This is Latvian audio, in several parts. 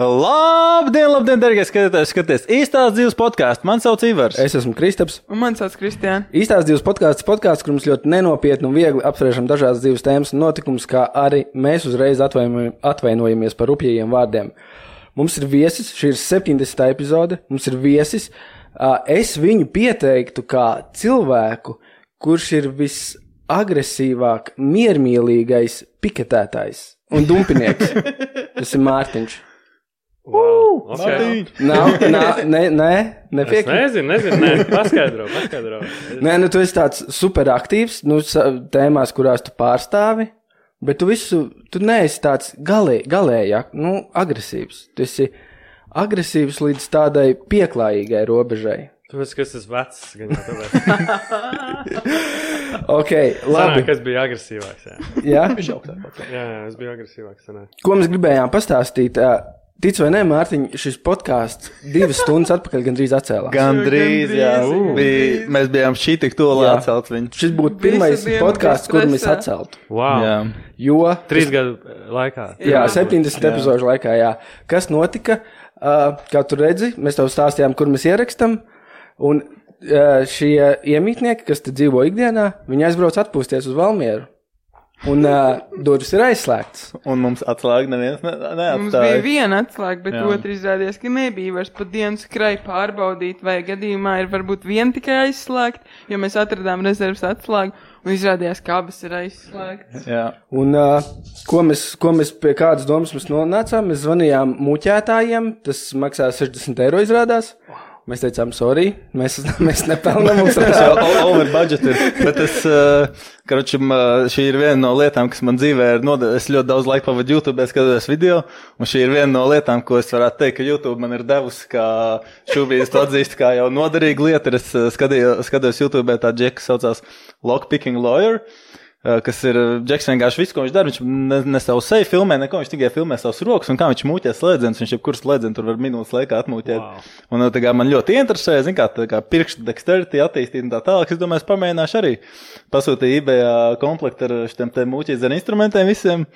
Labdien, labdien, darbie skatītāji! Skaties, īstās dzīves podkāstu. Man sauc Ivars. Es esmu Kristaps. Un man sauc Kristiāna. Īstās dzīves podkāsts, podkāsts, kur mums ļoti nenopietni un viegli apspriežam dažādas dzīves tēmas un notikumus, kā arī mēs uzreiz atvainojam- atvainojamies par rupjiem vārdiem. Mums ir viesis, šī ir 70. epizode. Mums ir viesis. Es viņu pieteiktu kā cilvēku, kurš ir visagresīvāk, miermīlīgais piketētājs un dumpinieks. Tas ir Mārtiņš. Wow. Okay. Nav, nav, ne, ne, Es nepiekrīt. nezinu, nezinu, nē, paskaidro, paskaidro. Nē, nu, tu esi tāds superaktīvs, nu, tēmās, kurās tu pārstāvi, bet tu visu, tu neesi tāds galē, galējāk, nu, agresīvs. Tu esi agresīvs līdz tādai pieklājīgai robežai. Tāpēc, ka es esmu vecs, gan jau tāpēc. Ok, Labi. labi. Kas bija agresīvāks? Jā, Jā? jā, jā es biju agresīvāks. Sanā. Ko mēs gribējām pastāstīt? ā, Tic vai nē, Mārtiņ, šis podkāsts divas stundas atpakaļ gandrīz atcēlās. Gandrīz, jā. Gandrīz. Bija, mēs bijām šī tik tuvu Jā. atcelt viņu. Šis būtu pirmais podkāsts, kuru mēs atceltu. Wow. Jā. Jo Trīs gadu laikā. Jā, 70 epizodu laikā. Jā. Kas notika? Uh, kā tu redzi, mēs tev stāstījām, kur mēs ierakstām. Un uh, šie iemītnieki, kas te dzīvo ikdienā, viņi aizbrauc atpūsties uz Valmieru. Un uh, durvis ir aizslēgtas. Un mums atslēga neviens ne, Mums bija neatstāja. viena atslēga, bet otra izrādījās, ka nebija vairs pat dienas skrēja pārbaudīt, vai gadījumā ir varbūt viena tikai aizslēgta, jo mēs atradām rezerves atslēgu, un izrādījās, ka abas ir aizslēgtas. Jā. Un uh, ko, mēs, ko mēs pie kādas domas mēs nonācām? Mēs zvanījām muļķētājiem, tas maksā 60 eiro izrādās. Mēs teicām, sorry, mēs, mēs nepelnām mums jau o- over budget ir. Bet es, uh, karočam, uh, šī ir viena no lietām, kas man dzīvē ir nodevis. Es ļoti daudz laika pavadu YouTube, skatos video, un šī ir viena no lietām, ko es varētu teikt, ka YouTube man ir devusi, kā šobrīd es to atzīstu, kā jau noderīga lieta. Es skatījos, skatos YouTube tādu džeku, kas saucās Lockpicking Lawyer. uh, Kas ir uh, Džeks vienkārši viss, ko viņš dara. Viņš ne, ne savu seju filmē, neko viņš tikai filmē savus rokas un kā viņš mūķē slēdzienus. Viņš jebkurus slēdzienus tur var minūtes laikā atmūķēt. Wow. Un uh, tā kā man ļoti interesē, zin, kā, tā kā pirkstu dexterity attīstīt un tā tālāk. Es domāju, es pamēģināšu arī pasūtīt eBay komplektu ar šiem te ar instrumentiem visiem.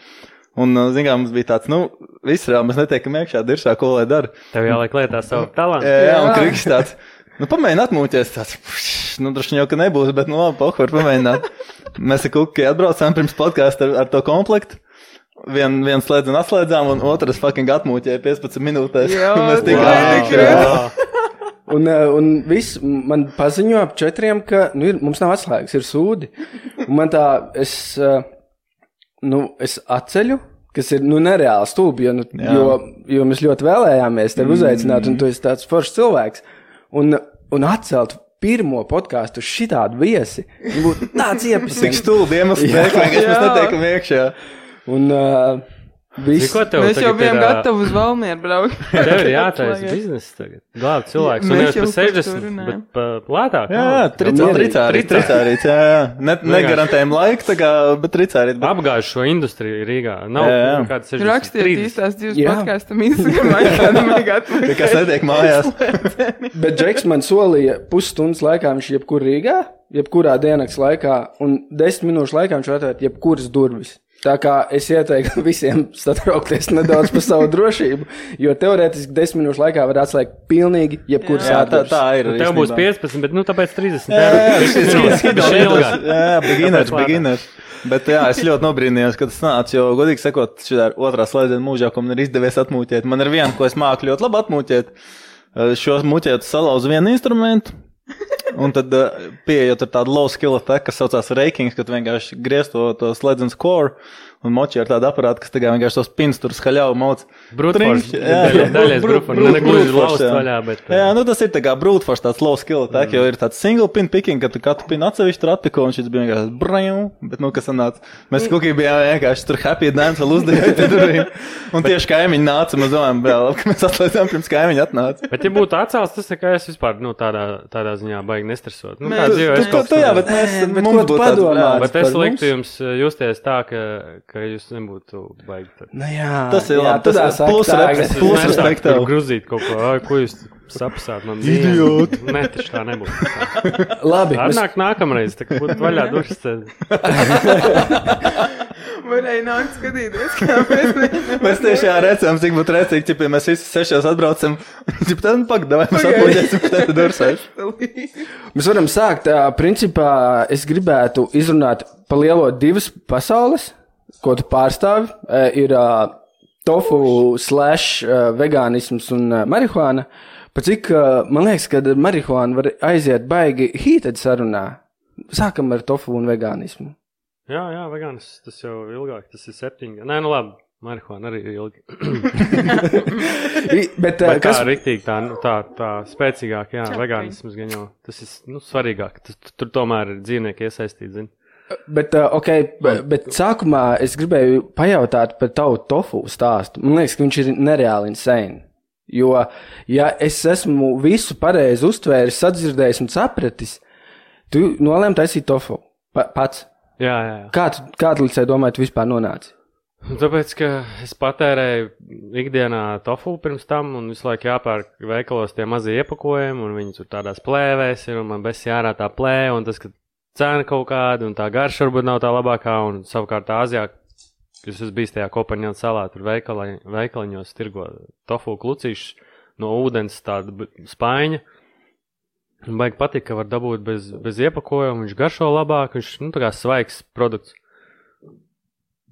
Un, uh, zin, kā mums bija tāds, nu, viss reāli, mēs netiekam iekšā diršā, ko lai dara. Tev jāliek lietā savu talantu. Jā, jā, un kriks tāds. Nu, pamēģināt atmūties tāds. Nu, droši vien jau, ka nebūs, bet, nu, labi, pohvar pamēģināt. Mēs ar Kukai atbraucām pirms podkāstu ar, ar to komplektu. Vien, viens slēdziens atslēdzām, un otrs fucking atmūķēja 15 minūtēs. Jā, Un mēs tikām iekšā. Un, uh, un viss man paziņo ap četriem, ka nu, ir, mums nav atslēgas, ir sūdi. Un man tā, es, uh, nu, es atceļu, kas ir nu, nereāli stulbi, jo, nu, jo, jo mēs ļoti vēlējāmies tevi uzaicināt, un tu esi tāds foršs cilvēks. Un, un atcelt pirmo podkāstu uz šitādu viesi, būtu tāds Cik iepazīstināts. stulbi dēļ, vienkārši mēs Jā. netiekam iekšā. Un uh, viss. Ko tev Mēs jau bijām gatavi uz Valmieru braukt. Tev ir jātaisa biznesa tagad. Glābt cilvēks. Un Mēs nevis jau par par to 60, runājam. bet par lētāk. Jā, jā, tricā, mierīgi. tricārīt, tricārīt, jā, jā. Ne, negarantējam laiku, tā kā, bet tricārīt. Bet... Apgājuši šo industriju Rīgā. Nav Jā, jā. kāds 60. Rakstiet 30. īstās divas podkāstam Instagramā. Kas netiek mājās? Bet Džeks man solīja pusstundas laikā, viņš jebkur Rīgā, jebkurā dienas laikā, un desmit minūšu laikā viņš var atvērt jebkuras durvis. Tā kā es ieteiktu visiem satraukties nedaudz par savu drošību, jo teorētiski desmit minūšu laikā var atslēgt pilnīgi jebkuras Jā, tā, tā ir. Un tev būs īstenībā. 15, bet nu tāpēc 30. Jā, jā, jā, ilgāk. skidrs. Jā, jā, beginners, beginners. Bet jā, es ļoti nobrīnījos, kad tas nāca, jo, godīgi sakot, šī ir otrā slēdziena mūžā, ko man ir izdevies atmūķēt. Man ir viena, ko es māku ļoti labi atmūķēt. Šo muķētu salauzu vienu instrumentu. Un tad uh, pieejot ar tādu low skill attack, kas saucās rakings, kad vienkārši griez to, to slēdziens core un moči ar tādu aparātu, kas tagad vienkārši tos pins tur skaļau moc. Brutforce. Trinkt, jā. Daļa- Daļais brute- Ne gluži laust vaļā, bet. Jā, nu tas ir tā kā brute force, tāds low skill attack, mm. jo ir tāds single pin picking, ka tu katru pinu atsevišķi tur atpiko, un šis bija vienkārši brāņu, bet nu kas sanāca. Mēs kaut kā bijām vienkārši tur happy dance vēl uzdevām pie durvīm. Un tieši kaimiņi nāca, mēs domājam, vēl, ka mēs atlaidām pirms kaimiņi atnāca. Bet, ja būtu atcēlts, tas ir, ka es vispār nu, tādā, tādā ziņā baigi nestresot. Nu, Mēs- kā dzīvē, to, kaut to, jā, kā. bet mēs, bet mums tu būtu padomā? Bet es liktu jums uh, justies tā, ka, ka jūs nebūtu baigi. tad. Nu, jā, Tas ir labi, tas ir plus plus Nesāk respekt tur tev. gruzīt kaut ko, ai, ko jūs sapsāt man. Idioti. Nē, taču tā nebūtu. Labi, mēs, Atnāk nākamreiz, tā kā būtu vaļā durvis. tad- Varēja nākt skatīties, kā mēs mēģinām. Mēs tieši jā, redzam, cik būtu rēcīgi, ja mēs visi sešos atbraucam. Cik tad pagaidā, vai mēs atpūģēsim šeit dursēs. Mēs varam sākt. Principā es gribētu izrunāt pa lielo divas pasaules, ko tu pārstāvi. Ā, Ir tofu, slash, vegānisms un marihuāna. Pa cik man liekas, ka marihuāna var aiziet baigi hītad sarunā. Sākam ar tofu un vegānismu. Jā, jā, vegāns tas jau ilgāk, tas ir septiņi. Nē, nu labi, marihuāna arī ir ilgi. I- Bet, Bet kas, kā riktīgi, tā, nu, tā, tā spēcīgāk, jā, vegānisms gan jau, tas ir, nu, svarīgāk. Tas, tur tomēr ir dzīvnieki iesaistīti, zini. Bet, uh, okay, bet, bet sākumā es gribēju pajautāt par tavu tofu stāstu. Man liekas, ka viņš ir nereāli insane. Jo, ja es esmu visu pareizi uztvēris, sadzirdējis un sapratis, tu nolēmi taisīt tofu pa, pats. Jā, jā, jā. Kā tu, kā tu līdz tai domāji, tu vispār nonāci? Tāpēc, ka es patērēju ikdienā tofu pirms tam, un visu laiku jāpērk veikalos tie mazie iepakojumi, un viņi tur tādās plēvēs ir, un man bez jārā tā plēve, un tas, ka cena kaut kāda, un tā garša varbūt nav tā labākā, un savukārt Āzijā, kas es biju tajā kopaņā salā, tur veikala, veikaliņos tirgo tofu klucīšus no ūdens tāda spaiņa. Baigi patīk, ka var dabūt bez, bez iepakojuma, viņš garšo labāk, viņš, nu, tā kā svaigs produkts.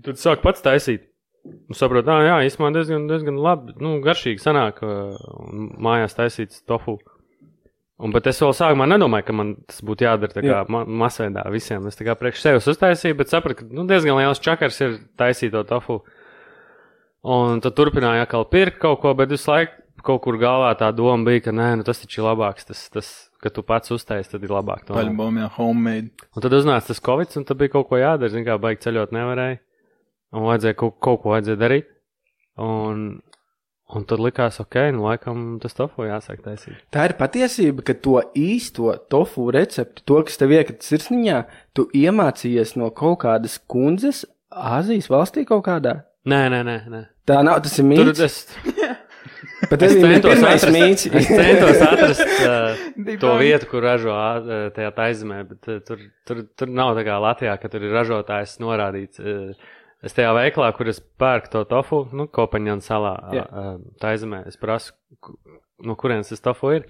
Tad sāk pats taisīt. Un saprotu, ah, jā, īstenībā diezgan, diezgan labi, nu, garšīgi sanāk, uh, mājās taisīts tofu. Un, bet es vēl sākumā nedomāju, ka man tas būtu jādara kā Jā. ma masveidā visiem. Es kā priekš sevis uztaisīju, bet sapratu, ka nu, diezgan liels čakars ir taisīt to tofu. Un tad turpināju atkal pirkt kaut ko, bet visu laiku kaut kur galvā tā doma bija, ka nē, nu, tas taču ir labāks, tas, tas, ka tu pats uztaisīji, tad ir labāk. Paļbom, jā, homemade. Un tad uznāca tas covid, un tad bija kaut ko jādara. Zini, kā baigi ceļot nevarēja. Un vajadzēja kaut, kaut ko vajadzēja darīt. Un, un tad likās, ok, nu laikam tas tofu jāsāk taisīt. Tā ir patiesība, ka to īsto tofu recepti, to, kas tev iekrita sirsniņā, tu iemācījies no kaut kādas kundzes Āzijas valstī kaut kādā. Nē, nē, nē. nē. Tā nav, tas ir Tur mīts. es, Bet es centos atrast, mīts. es centos atrast uh, to vietu, kur ražo ā, tajā taizemē, bet uh, tur, tur, tur nav tā kā Latvijā, ka tur ir ražotājs norādīts. Uh, es tajā veiklā, kur es pērku to tofu, nu, Kopaņģina salā, Jā. uh, taizemē, es prasu, no kurienes tas tofu ir.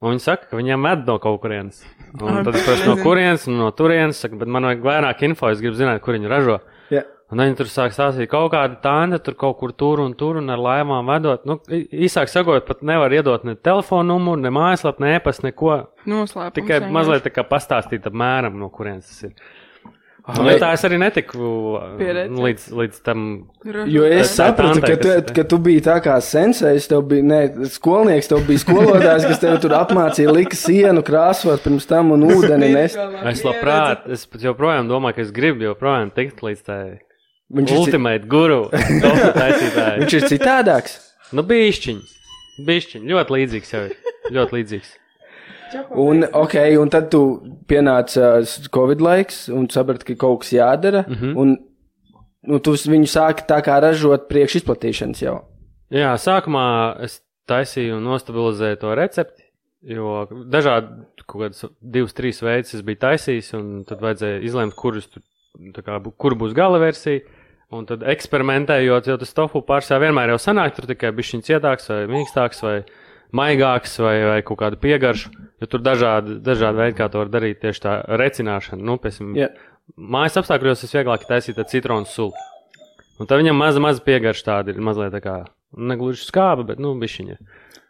Un viņi saka, ka viņiem med no kaut kurienes. Un tad es prasu, no kurienes, no turienes, saka, bet man vajag vairāk info, es gribu zināt, kur viņi ražo. Jā. Un viņi tur sāk stāstīt, kaut kāda tāda tur kaut kur tur un tur un ar laivām vedot. Nu, īsāk sakot, pat nevar iedot ne telefonu numuru, ne mājaslapu, ne e-pastu, neko. Noslēpums. Tikai vienkārši. mazliet tā kā pastāstīt apmēram, no kurienes tas ir. Vai- ja tā es arī netiku Pie receptes. līdz, līdz tam. Jo es sapratu, ka tu, kas- ka tu biji tā kā sensējs, tev bija ne, skolnieks, tev bija skolotājs, kas tev tur apmācīja, lika sienu krāsot pirms tam un ūdeni nest. Es labprāt, es pat joprojām domāju, ka es gribu joprojām tikt līdz tai Viņš ir, ci- ultimate guru viņš ir citādāks. Nu, bišķiņ, bišķiņ, ļoti līdzīgs jau ir. Ļoti līdzīgs. Un, okay, un tad tu pienāca Covid laiks un saprati, ka kaut kas jādara. Mm. -hmm. un, un tu viņu sāki tā kā ražot priekš izplatīšanas jau. Jā, sākumā es taisīju un nostabilizēju to recepti, jo dažādi kaut kādas divas, trīs veidus es biju taisījis, un tad vajadzēja izlemt, kurus tu, tā kā, kur būs gala versija. Un tad eksperimentējot, jo tas tofu pārsvarā vienmēr jau sanāk, tur tikai bija šis cietāks, vai mīkstāks, vai maigāks, vai, vai kaut kāda piegarša. Jo tur dažādi, dažādi veidi, kā to var darīt, tieši tā recināšana. Nu, piemēram, Jā. mājas apstākļos tas vieglāk ar citronu sulu. Un tad viņam maza, maza piegarša tāda ir mazliet tā kā, negluži skāba, bet, nu, bišķiņa.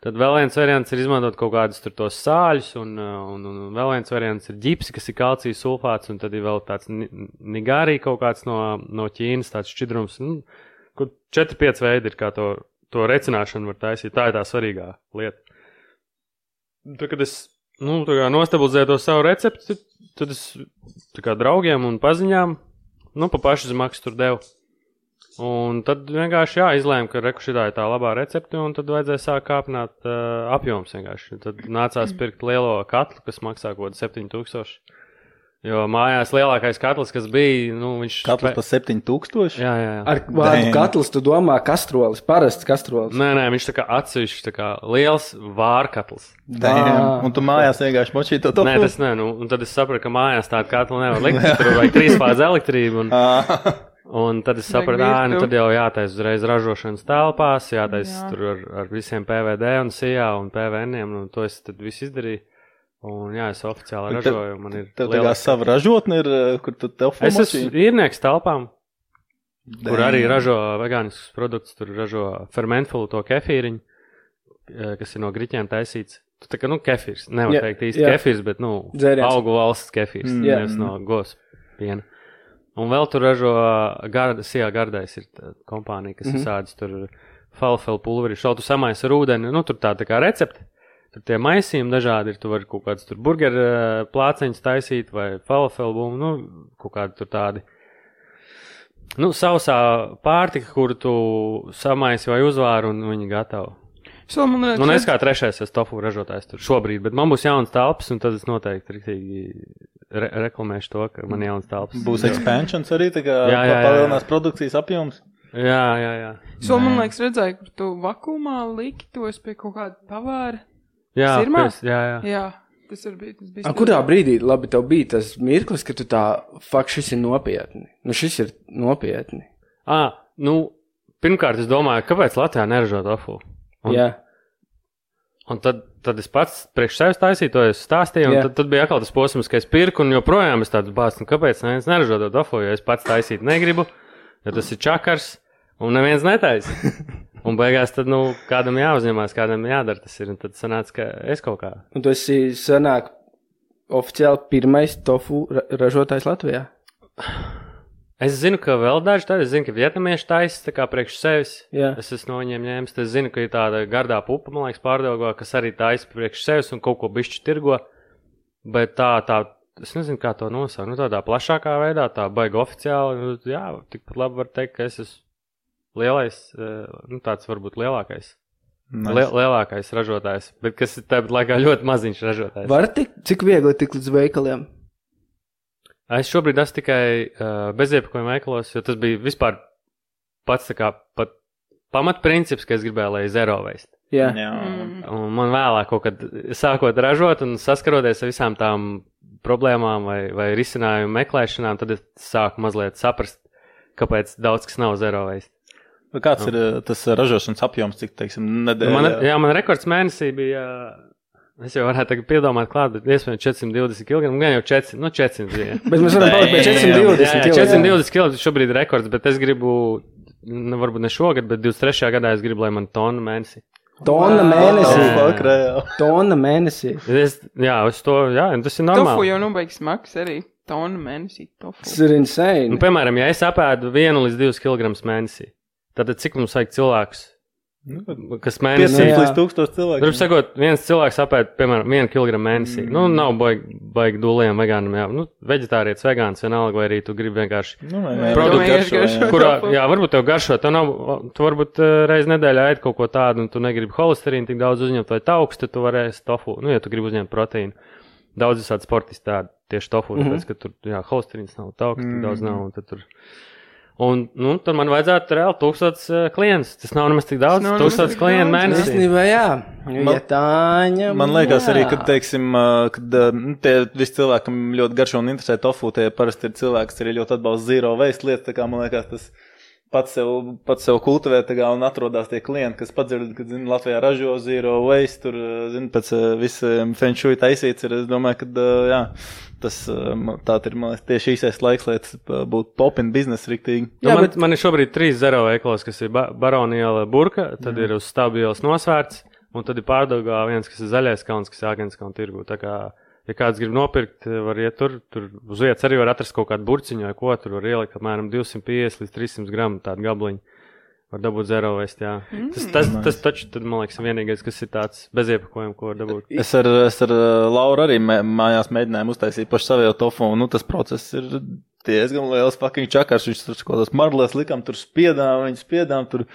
Tad vēl viens variants ir izmantot kaut kādus tos sāļus, un, un, un, vēl viens variants ir ģipsi, kas ir kalcija sulfāts, un tad ir vēl tāds ni- nigārī kaut kāds no, no Ķīnas, tāds šķidrums. Nu, kur 4-5 veidi ir, kā to, to recināšanu var taisīt. Tā ir tā svarīgā lieta. Tad, kad es nu, nostabilizēju to savu recepti, tad es kā draugiem un paziņām, nu, pa pašu zemaksu tur devu. Un tad vienkārši jā, izlēma, ka rekušī tā ir tā labā recepte, un tad vajadzēja sākt kāpināt uh, apjoms vienkārši. Tad nācās pirkt lielo katlu, kas maksā kaut kādu 7000. Jo mājās lielākais katls, kas bija, nu, viņš Katls pa 7000. Jā, jā, jā. Ar vārdu katls tu domā kastrolis, parasts kastrolis. Nē, nē, viņš tā kā atsevišķi, tā kā liels vārkatls. Damn. Ā. Un tu mājās vienkārši močīji to tofu. Nē, tas nē, nu, un tad es sapratu, ka mājās tādu katlu nevar likt. Tur vajag trīs fāzes elektrību. Un, Ā, Un tad es sapratu, ka nu, tad jau jātaisa uzreiz ražošanas telpās, jātaisa Jā. tur ar, ar visiem PVD un SIA un PVN. Un to es tad visu izdarīju. Un jā, es oficiāli ražoju. Man ir Tev lielāks- sava ražotne ir, eh, kur tu tev Es esmu īrnieks telpām, kur arī ražo vegāniskus produktus. Tur ražo fermentfulu to kefīriņu, eh, kas ir no griķiem taisīts. Tu Tā kā, nu, kefīrs. Nevar Jā, teikt īsti jā. kefīrs, bet, nu, Dzēriens. augu valsts kefīrs. Mm. Nevis no gos piena. Un vēl tur ražo garda, sijā gardais ir kompānija, kas mm. -hmm. visādas tur falfelu pulveri, šautu samais ar ūdeni. Nu, tur tā, tā kā recepte. Tur tie maisījumi dažādi ir. Tu vari kaut kādas tur burgeru plāceņus taisīt vai falfelu būmu, nu, kaut kādi tur tādi. Nu, sausā pārtika, kuru tu samaisi vai uzvāri un viņi gatavi. Šo man liekas, Nu, es kā trešais esmu tofu ražotājs tur šobrīd, bet man būs jauns telpas, un tad es noteikti riktīgi re reklamēšu to, ka man ir jauns telpas. Būs expansions arī, tā kā Jā, jā, jā, jā. palielinās produkcijas apjoms. Jā, jā, jā. šo man liekas, redzēju, kur tu vakumā liki tos pie kaut kāda pavāra. Jā, Sirmā? pēc, jā, jā. Jā, tas var būt. Bija kurā brīdī, labi, tev bija tas mirklis, ka tu tā, fakt, šis ir nopietni. Nu, šis ir nopietni. À, nu, pirmkārt, es domāju, kāpēc Latvijā neražo tofu? Un, Jā, un tad, tad es pats priekš sevis taisīju to, es stāstīju, un Jā. tad, tad bija atkal tas posms, ka es pirku, un joprojām es tādu bāstu, nu, kāpēc neviens neražo to tofu, jo es pats taisīt negribu, jo tas ir čakars, un neviens netaisa. Un beigās tad, nu, kādam jāuzņemās, kādam jādara tas ir, un tad sanāca, ka es kaut kā. un tu esi sanāk oficiāli pirmais tofu ra ražotājs Latvijā. Es zinu, ka vēl daži tādi, es zinu, ka vietnamieši taisa tā kā priekš sevis. Jā. Es esmu no viņiem ņēmis, es zinu, ka ir tāda gardā pupa, man liekas, pārdevā, kas arī taisa priekš sevis un kaut ko bišķi tirgo. Bet tā, tā, es nezinu, kā to nosaukt. Nu, tādā plašākā veidā, tā baigi oficiāli. Nu, jā, tikpat labi var teikt, ka es esmu lielais, eh, nu, tāds varbūt lielākais. Nice. Liel, lielākais ražotājs, bet kas ir tāpat laikā ļoti maziņš ražotājs. Var tik, cik viegli tikt līdz veikaliem? Es šobrīd esmu tikai uh, beziepakojumu veikalos, jo tas bija vispār pats tā kā pat pamatprincips, ka es gribēju, lai zero waste. Jā, Jā. Un man vēlāk, kaut kad sākot ražot un saskaroties ar visām tām problēmām vai, vai risinājumu meklēšanām, tad es sāku mazliet saprast, kāpēc daudz kas nav zero waste. Vai Kāds ir eh, tas eh, ražošanas apjoms, cik, teiksim, nedēļā? Man, jā, man rekords mēnesī bija. Es jau varētu tagad piedomāt, klāt, bet iespējams 420 kg. Gan jau 400, nu 400 bija. bet mēs varam palikt pie Damn. 420. Jā, jā, kilo, 420 kg šobrīd ir rekords, bet es gribu, nu, varbūt ne šogad, bet 23. gadā es gribu, lai man tonna mēnesī. Tonna Wow. mēnesī. Jā. Reāli. Tonna mēnesī. Es, jā, uz to, jā, tas ir Tofu normāli. jau nobeigs smags arī. Tona mēnesī tofu. Tas ir insane. Nu, piemēram, ja es apēdu 1 līdz 2 kg mēnesī, tad cik mums vajag cilvēkus, Nu, kas 500 mēnesī līdz 1000 cilvēku. Tur sakot, viens cilvēks apēd, piemēram, vienu kilogramu mēnesī. Mm. Nu, nav baigi, baigi dūliem vegānam, jā. Nu, veģetārietis, vegāns, vienalga, vai arī tu gribi vienkārši. Nu, produktu garšo, garšo. jā. Kurā, jā, varbūt tev garšo, tev nav, tu varbūt uh, reiz nedēļā ēd kaut ko tādu, un tu negribi holesterīnu tik daudz uzņemt, vai augstu, tad tu varēsi tofu, nu, ja tu gribi uzņemt proteīnu. Daudz visādi sportisti tādi tieši tofu, mm. -hmm. tāpēc, ka tur, jā, holesterīns nav, augsts, tik daudz nav, un tad tur. Un, nu, tad man vajadzētu reāli tūkstots uh, klientus. Tas nav nemaz tik daudz. Tik klientu mēnesī. Īstenībā, jā. Man- Ja Tāņa. Man liekas, jā. arī, ka, teiksim, ā, kad nu, tie visi cilvēki, kam ļoti garšo un interesē tofu, tie parasti ir cilvēki, kas arī ļoti atbalsta zero waste lietas. Tā kā man liekas, tas pats sev, pats sev kultivē kā, un atrodas tie klienti, kas padzird, kad zin, Latvijā ražo zero waste, tur zin, pēc ā, visiem fenšuji taisīts. Ir, es domāju, ka ā, jā, tas man- tā ir man liekas, tieši īsais laiks, lai tas būtu popin biznesa riktīgi. Nu, Jā, man, bet- man ir šobrīd trīs zero veikalos, kas ir ba Baroniela burka, tad mm. ir uz stabils nosvērts, un tad ir pārdagā viens, kas ir zaļais kalns, kas ir Agenskona tirgu. Tā kā, ja kāds grib nopirkt, var iet tur, tur uz vietas arī var atrast kaut kādu burciņu vai ko, tur var ielikt apmēram 250 līdz 300 gramu tādu gabaliņu. Var dabūt zero vest, jā. Mm. Tas, tas, tas taču, tad, man liekas, vienīgais, kas ir tāds beziepakojums, ko var dabūt. Es ar, es ar ā, Lauru arī mē, mājās mēģināju uztaisīt pašu savu tofu, un nu, tas process ir diezgan liels fucking čakars. Viņš tur kaut kādas marlēs likām, tur spiedām, viņas spiedām. Tur.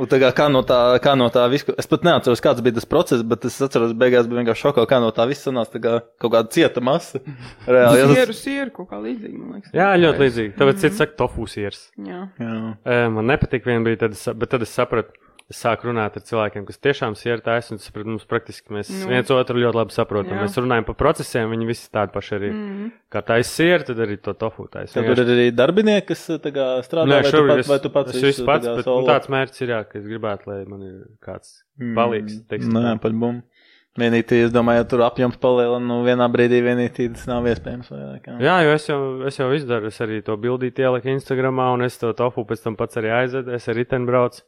Un tā kā, kā no tā, kā no tā visu, es pat neatceros, kāds bija tas process, bet es atceros, beigās bija vienkārši šokā, kā no tā viss sanāca, tā kā kaut kāda cieta masa. Reāli, ja Sieru, tas, sieru, kaut kā līdzīga, man liekas. Jā, ļoti līdzīgi. Tāpēc cits saka tofu siers. Jā. jā. E, Man nepatīk vien bija, tad es, bet tad es sapratu, es sāku runāt ar cilvēkiem, kas tiešām sieru taisa, un mums praktiski mēs Nu. nu. viens otru ļoti labi saprotam. Jā. Mēs runājam par procesiem, viņi visi tādi paši arī. Mm. Kā taisa sieru, tad arī to tofu taisa. Tev ir arī darbinieki, kas tā kā strādā, Nē, vai, tu šobrīd pats, vai tu pats es, es visu pats, tā bet nu, tāds mērķis ir, jā, ka es gribētu, lai man ir kāds palīgs. teiksim Nē, tā. par bumbu. Vienīgi, es domāju, ja tur apjoms palielina, nu vienā brīdī vienīgi tas nav iespējams. Vairāk, jā. Jā, jo es jau, es jau izdaru, es arī to bildīti ieliku Instagramā, un es to tofu pēc tam pats arī aizvedu. Es ar riteni braucu.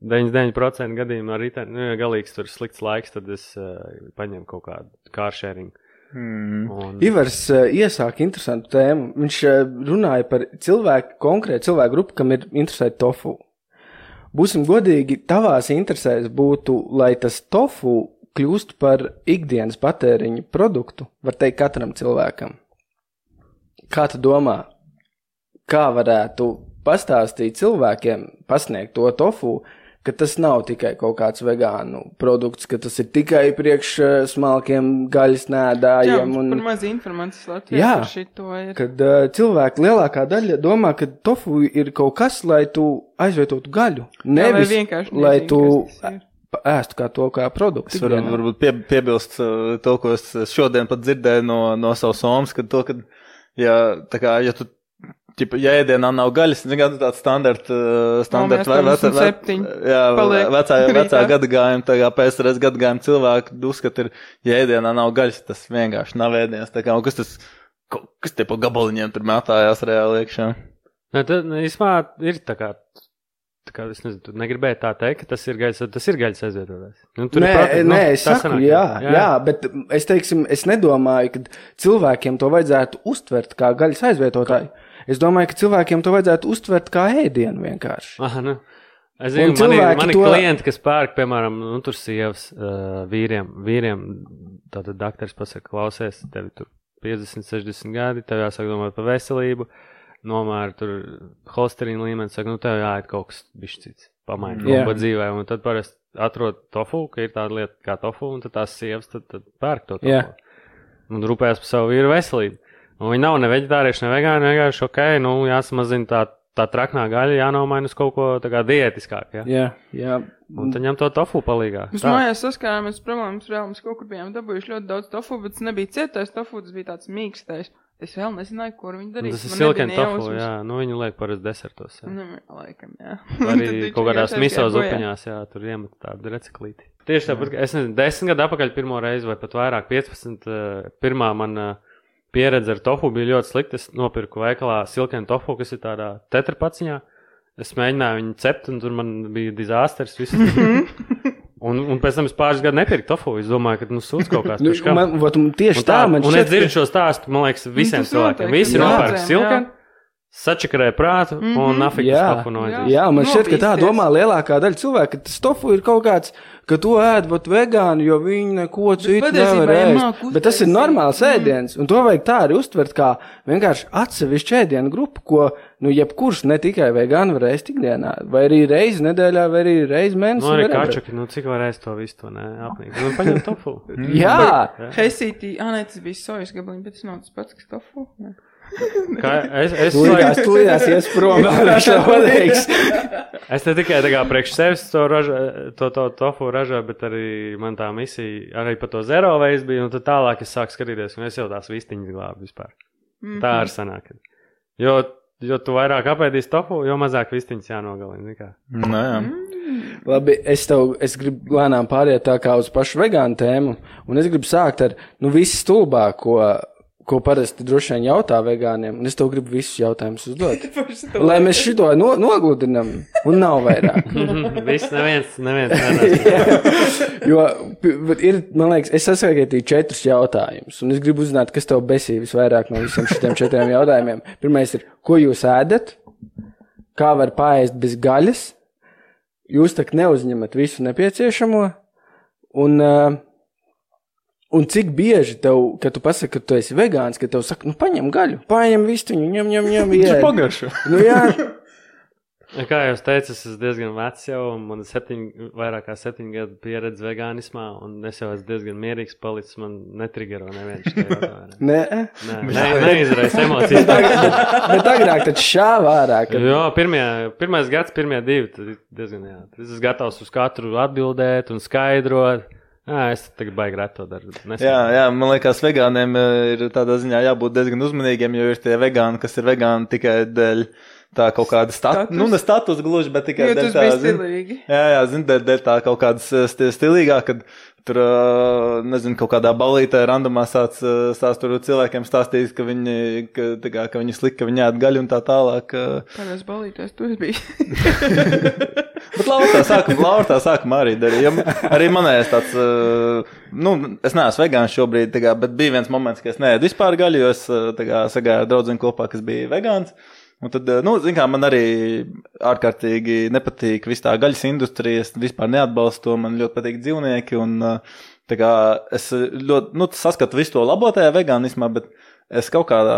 99% gadījumā nu, ja galīgs tur slikts laiks, tad es uh, paņemu kaut kādu kāršēringu. Mm. Un... Ivars uh, iesāka interesantu tēmu. Viņš uh, runāja par cilvēku, konkrētu cilvēku grupu, kam ir interesēta tofu. Būsim godīgi, tavās interesēs būtu, lai tas tofu kļūst par ikdienas patēriņa produktu, var teikt, katram cilvēkam. Kā tu domā, kā varētu pastāstīt cilvēkiem, pasniegt to tofu, ka tas nav tikai kaut kāds vegānu produkts, ka tas ir tikai priekš eh, smalkiem gaļas Jā, nēdājiem. un... Un, par maz informācijas Latvijā Jā. par šito ir. kad uh, cilvēki lielākā daļa domā, ka tofu ir kaut kas, lai tu aizvietotu gaļu. Jā, Nevis, vienkārši lai nezinu, tu pa- ēstu kā to kā produktu. Es varu varbūt pie, piebilst uh, to, ko es šodien pat dzirdēju no, no savas somas, ka to, ka, ja, kā, ja tu, ķipa, ja ēdienā nav gaļas, ir tāds standarta, uh, standarta Mamma, ve- veca- 87 ve- jā, vecā, vecā gadagājuma, tā kā PSRS gadagājuma cilvēki uzskata, ir, ja ēdienā nav gaļas, tas vienkārši nav ēdiens, tā kā, kas tas, kas tie pa gabaliņiem tur mētājās reāli iekšā. Nē, tad nu, īstenībā ir tā kā. Tā kā es nezinu, tu negribēji tā teikt, ka tas ir gaļas, tas ir gaļas aizvietotājs. Nu, Nē, prote- nu, nē, es saku, sanāk, jā, jā, jā, bet es, teiksim, es nedomāju, ka cilvēkiem to vajadzētu uztvert kā gaļas aizvietotāju. Es domāju, ka cilvēkiem to vajadzētu uztvert kā ēdienu vienkārši. Aha, nu. Es zinu, cilvēki man ir to- klienti, kas pērk, piemēram, nu, tur sievas uh, vīriem. vīriem tātad doktors pasaka, klausies, tev tur 50, 60 gadi, tev jāsāk domāt par veselību, nomēr tur holesterīna līmenis, saka, nu, tev jāiet kaut kas bišķi cits, pamaini Jā. kaut ko dzīvē, un tad parasti atrod tofu, ka ir tāda lieta kā tofu, un tad tās sievas tad, tad pērk to tofu. Jā. Un rūpējas par savu vīru veselību. Un viņi nav ne veģetārieši, ne vegāni, vienkārši ok, nu, jāsamazina tā, tā traknā gaļa, jānomaina uz kaut ko tā kā diētiskāku. Ja? Jā, jā. Un tad ņem to tofu palīgā. Mēs mājās saskārāmies ar problēmu, reāli mēs kaut kur bijām dabūjuši ļoti daudz tofu, bet tas nebija cietais tofu, tas bija tāds mīkstais. Es vēl nezināju, kur viņi darīja. Tas ir silkeni tofu, jā, nu viņi liek parasti desertos. Jā. Nu, laikam, jā. Arī kaut kādās miso zupiņās, jā, tur iemet tādu reciklīti. Tieši tāpat, es nezinu, desmit gadu atpakaļ pirmo reizi vai pat vairāk, 15. eh, Pirmā man eh, pieredze ar tofu bija ļoti slikta. Es nopirku veikalā silkeni tofu, kas ir tādā tetrapaciņā. Es mēģināju viņu cept, un tur man bija dizasters. viss. un, un pēc tam es pāris gadu nepirku tofu. Es domāju, ka nu sūdz kaut kāds Nu, tur man, vat, un tieši Un tā, man un šķiet, es dzirdu šo stāstu, man liekas, visiem tas cilvēkiem. Visi Jā. nopērk Jā. silkeni, sačakarēja prātu mm -hmm. un nafik Jā. uz tofu noizies. Jā, man šķiet, ka tā domā lielākā daļa cilvēku, ka tas tofu ir kaut kāds, ka to ēd pat vegāni, jo viņi neko citu nevar ja ēst. Bet tas ir normāls mm. ēdiens, un to vajag tā arī uztvert kā vienkārši atsevišķu ēdienu grupu, ko, nu, jebkurš ne tikai vegāni var ēst ikdienā, vai arī reizi nedēļā, vai arī reizi mēnesī. Nu, arī kačaki, nu, cik var ēst to visu, to ne, apnīk. Nu, paņem tofu. Jā, Heisītī, ah, nē, tas bija sojas gabaliņš, bet tas nav tas pats, kas tofu. Nē. Kā, es, es, tūlītās, tūlītās ies prom, to pateiks. es te tikai tā kā priekš sevis to, raža, to, to tofu ražoju, bet arī man tā misija arī par to zero veids bija, un tad tālāk es sāku skatīties, un es jau tās vistiņas glābu vispār. Mhm. Tā arī sanāk. Jo, jo tu vairāk apēdīsi tofu, jo mazāk vistiņas jānogalina. Nē, jā. Labi, es tev, es gribu lēnām pāriet tā kā uz pašu vegānu tēmu, un es gribu sākt ar, nu, visu stulbāko, ko parasti droši vien jautā vegāniem, un es tev gribu visus jautājumus uzdot. Lai mēs šito no, nogludinam, un nav vairāk. Viss neviens, neviens. Jo ir, man liekas, es saskaitīju četrus jautājumus, un es gribu uzzināt, kas tev besī visvairāk no visiem šiem četriem jautājumiem. Pirmais ir, ko jūs ēdat? Kā var pāriest bez gaļas? Jūs tak neuzņemat visu nepieciešamo, un, uh, un cik bieži tev, kad tu pasaki, ka tu esi vegāns, ka tev saka, nu paņem gaļu, paņem vistiņu, ņem, ņem, ņem, Tas ir ied. pagaršu. Nu jā, Ja, Kā jau es teicu, es esmu diezgan vecs jau, un man ir septiņi, vairāk kā septiņu gadu pieredze vegānismā, un es jau esmu diezgan mierīgs palicis. Man netrigero neviens. Nē, Nē, ne, neizraisa emocijas. bet agrāk taču šāva ārā. Kad... Jā, pirmie, pirmais gads, pirmie divi. tad Diezgan, jā. Es esmu gatavs uz katru atbildēt un skaidrot. Jā, es tagad baigi reto daru. Jā, jā, man liekas, vegāniem eh, ir tādā ziņā jābūt diezgan uzmanīgiem, jo ir tie vegāni, kas ir vegāni tikai dēļ tā kaut kāda statusa. Status. Nu, ne status gluži, bet tikai dēļ tā, bija zin- stilīgi. Jā, jā, zinu, dēļ, dēļ tā kaut kādas eh, sti- stilīgāk, kad tur, eh, nezinu, kaut kādā balītē randomā sāc, eh, sāc tur cilvēkiem stāstīt, ka viņi, ka, tā kā, ka viņi slik, ka viņi ēd gaļu un tā tālāk. Kādās balītēs tu biji? Bet Laura sākumā, tā sākumā arī darīja. Arī manējais tāds, nu, es neesmu vegāns šobrīd, kā, bet bija viens moments, kad es neēdu vispār gaļu, jo es sagāju draugu kopā, kas bija vegāns. Un tad, eh, nu, zin kā, man arī ārkārtīgi nepatīk viss tā gaļas industrija, es vispār neatbalstu to, man ļoti patīk dzīvnieki, un eh, kā es ļoti, nu, saskatu visu to labo tajā vegānismā, bet es kaut kādā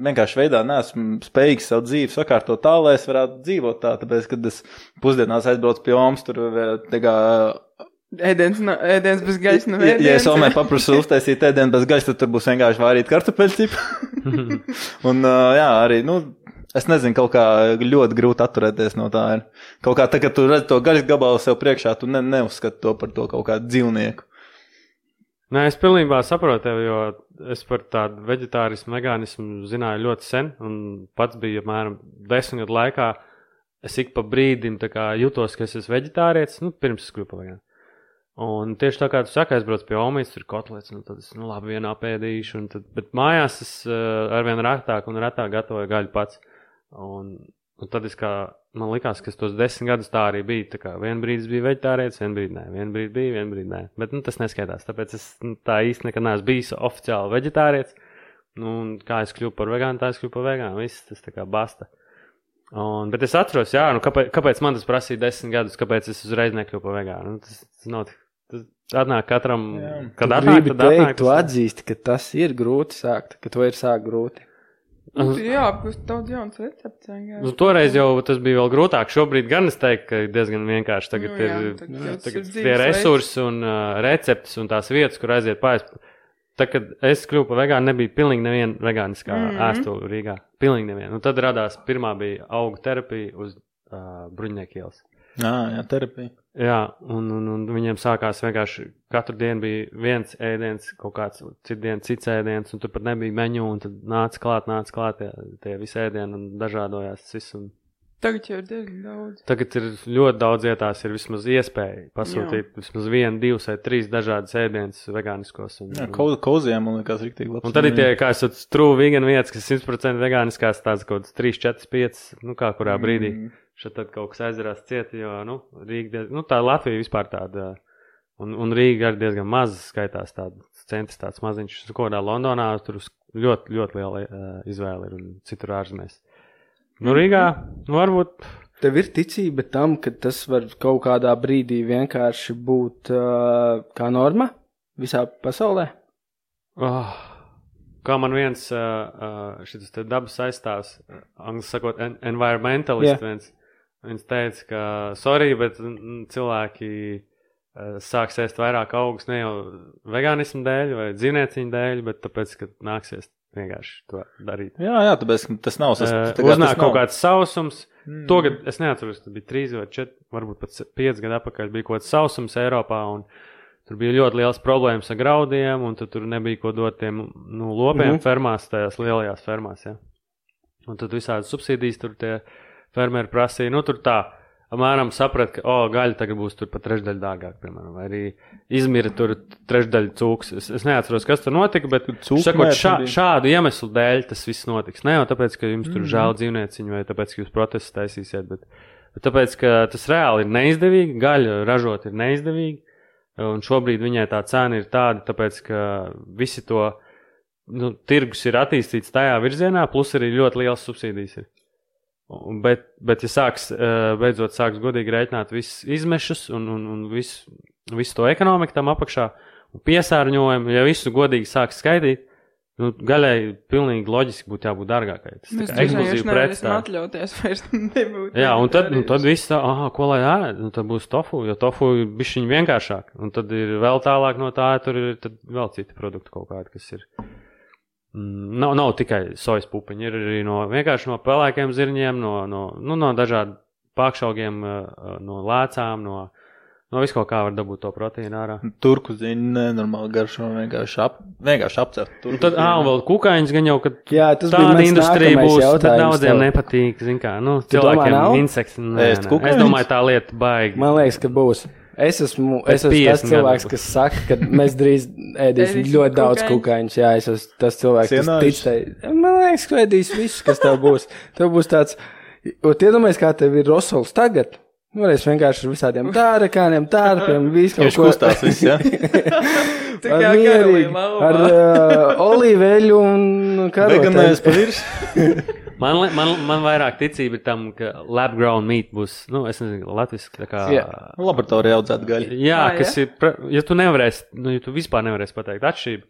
vienkārši veidā neesmu spējīgs savu dzīvi sakārtot tā, lai es varētu dzīvot tā, tāpēc, kad es pusdienās aizbraucu pie Omas, tur, eh, kā, Ēdienas, na, ēdienas bez gaisa nav Ja, ja es ēdienas. Somē paprasu uztaisīt ēdienu bez gaisa, tad tur būs vienkārši vārīt kartupeļu cipu. un, uh, jā, arī, nu, es nezinu, kaut kā ļoti grūti atturēties no tā. Ir. Kaut kā tā, kad tu redz to gaļas gabalu sev priekšā, tu ne, neuzskati to par to kaut kādu dzīvnieku. Nē, es pilnībā saprotu tevi, jo es par tādu vegetārismu, vegānismu zināju ļoti sen, un pats biju apmēram desmit gadu laikā. Es ik pa brīdim jutos, ka es esmu vegetārietis, nu, pirms es kļuvu par vegānu. Un tieši tā kā tu saki, aizbraucu pie Omijas, tur ir kotlets, un tad es, nu, labi, vienā pēdīšu, un tad, bet mājās es uh, arvien retāk un retāk gatavoju gaļu pats. Un, un tad es kā, man likās, ka tos desmit gadus tā arī biju. Tā kā vien brīdi es biju vegetārietis, vien brīdi nē, vien brīdi bija, vien brīdi nē. Bet, nu, tas neskaitās, tāpēc es nu, tā īsti nekad neesmu bijis oficiāli vegetārietis. Nu, un kā es kļuvu par vegānu, tā es kļuvu par vegānu. Viss tas tā kā basta. Un, bet es atceros, jā, nu, kāpēc, kāpēc man tas prasīja desmit gadus, kāpēc es uzreiz nekļuvu par vegānu. Nu, tas, tas nav tik. Tas atnāk katram, Jā. kad atnāk, tad atnāk. teikt, tu atzīsti, ka tas ir grūti sākt, ka to ir sākt grūti. Nu, Jā, apgūst daudz jaunas recepts. vienkārši. Nu, toreiz jau tas bija vēl grūtāk. Šobrīd gan es teiktu, ka diezgan vienkārši. Tagad Nu, jā, ir, tagad nu, tas tagad ir tie resursi un uh, receptes un tās vietas, kur aiziet pāri. Tad, kad es kļuvu par vegānu, nebija pilnīgi neviena vegāniskā mm. -hmm. ēstula Rīgā. Pilnīgi neviena. Un tad radās pirmā bija auga terapija uz uh, bruņnieku ielas. Jā, jā, terapija. Jā, un, un, un viņiem sākās vienkārši katru dienu bija viens ēdiens, kaut kāds citu dienu cits ēdiens, un tur pat nebija menu, un tad nāca klāt, nāca klāt tie, tie visi ēdieni un dažādojās viss. Un Tagad jau ir diezgan daudz. tagad ir ļoti daudz vietās, ir vismaz iespēja pasūtīt Jā. vismaz vienu, divus vai trīs dažādas ēdienas vegāniskos. Un, Jā, un, ko- koziem, man liekas, rīktīgi labs. un tad ir tie, kā es teicu, true vegan vietas, kas 100% vegāniskās, tādas kaut kādas 3, 4, 5, nu kā kurā brīdī. Mm. Šeit tad kaut kas aizdarās cieti, jo, nu, Rīga, diez, nu, tā Latvija vispār tāda, un, un Rīga arī diezgan maz skaitās tāds centrs, tāds maziņš, ko kādā Londonā tur ļoti, ļoti liela uh, izvēle ir un citur ārzemēs. Nu, Rīgā, nu, varbūt, Tev ir ticība tam, ka tas var kaut kādā brīdī vienkārši būt uh, kā norma visā pasaulē. oh, kā man viens uh, šis dabas aizstāvs, angļu sakot, en environmentalist, Jā. viens, viens teica, ka, sorry, bet cilvēki uh, sāks ēst vairāk augus ne jau vegānismu dēļ vai dzīvnieciņu dēļ, bet tāpēc, ka nāksies vienkārši to darīt. Jā, jā, tāpēc tas nav. Tas, Uh, tā kā uznāk kaut nav- kāds sausums. Mm. To gadu es neatceros, tas bija trīs vai četri, varbūt pat pieci gadi atpakaļ. Bija kaut kāds sausums Eiropā, un tur bija ļoti liels problēmas ar graudiem, un tur nebija ko dot tiem nu, lopiem mm. -hmm. fermās, tajās lielajās fermās. Ja. Un tad visādas subsīdijas tur tie fermeri prasīja. Nu, tur tā, apmēram saprat, ka, o, gaļa tagad būs tur pat trešdaļa dārgāk, piemēram, vai arī izmira tur trešdaļa cūks. Es, es neatceros, kas tur notika, bet sakot, šā, šādu iemeslu dēļ tas viss notiks. Ne jau tāpēc, ka jums tur žēl dzīvnieciņu vai tāpēc, ka jūs protestus taisīsiet, bet, bet tāpēc, ka tas reāli ir neizdevīgi, gaļu ražot ir neizdevīgi, un šobrīd viņai tā cena ir tāda, tāpēc, ka visi to, nu, tirgus ir attīstīts tajā virzienā, plus arī ļoti liels subsīdijas ir. Bet, bet, ja sāks, eh, beidzot sāks godīgi rēķināt visus izmešus un, un, un visu, visu to ekonomiku tam apakšā un piesārņojumu, ja visu godīgi sāks skaidīt, Nu, gaļai pilnīgi loģiski būtu jābūt dārgākai. Tas kā ekskluzīva ekskluzīvi nevarēsim tā. atļauties vairs nebūt. Jā, un tad, nu, tad viss tā, ah, ko lai ēd, nu, tad būs tofu, jo tofu ir bišķiņ vienkāršāk. Un tad ir vēl tālāk no tā, tur ir vēl citi produkti kaut kādi, kas ir. Mm, nav, nav tikai sojas pupiņi, ir arī no vienkārši no pelēkiem zirņiem, no, no, nu, no dažādiem pākšaugiem, eh, no lēcām, no, no visu kaut kā var dabūt to proteīnu ārā. Turku zina, nenormāli garšo, vienkārši, ap, vienkārši apcelt. Un tad, ah, un vēl kukaiņas gan jau, kad Jā, tas tāda industrija būs, tad daudziem tev. nepatīk, zin kā, nu, Tu domā, cilvēkiem nav? insekts. Nē, nē. Es domāju, tā lieta baigi. Man liekas, ka būs. Es esmu, es esmu 50 tas cilvēks, gadiem. kas saka, ka mēs drīz ēdīsim ļoti daudz kukaiņus. Jā, es esmu tas cilvēks, kas Cienājuši. tic tai. Man liekas, ka ēdīs viss, kas tev būs. Tev būs tāds, un iedomājies, kā tev ir rosols tagad. Nu, es vienkārši ar visādiem tārakāniem, tārpiem, visu Viņš kustās viss, jā. Tā Ar mierīgi, ar uh, olīveļu un Veganais pa karotēm. virs. Man, man, man vairāk ticība ir tam, ka lab grown meat būs, nu, es nezinu, latviski tā kā. Jā. Laboratorijā audzēt gaļu. Jā, Ah, kas ir, pra- ja tu nevarēsi, nu, ja tu vispār nevarēsi pateikt atšķirību,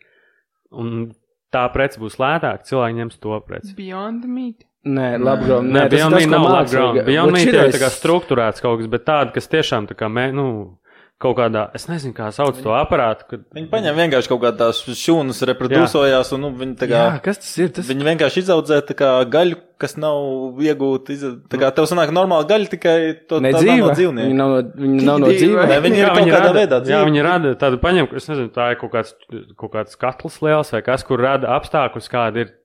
un tā prece būs lētāka, cilvēki ņems to preci. Beyond meat. Nē, labi, nē, Nē, ir Beyond Meat nav lab mākslīgi- grown. Beyond Meat jau ir tā kā struktūrēts kaut kas, bet tāda, kas tiešām tā kā, mē, nu, kaut kādā, es nezinu, kā sauc to aparātu, kad Viņi paņem vienkārši kaut kādas šūnas, reproducējās, un nu, viņi tā kā. Jā, kas tas ir? Tas Viņi vienkārši izaudzē tā kā gaļu, kas nav iegūta. Iz... Tā kā tev sanāk normāla gaļa, tikai to nedzīva. no Viņi dzīvnieku. nav no, viņi nav no. Nē, viņi ir Jā, kaut viņi kādā rada, veidā jā, dzīvi. viņi rada tādu paņem, es nezinu, tā ir kaut kāds, kaut kāds katls liels vai kas, kur rada apstākļus, kādi ir,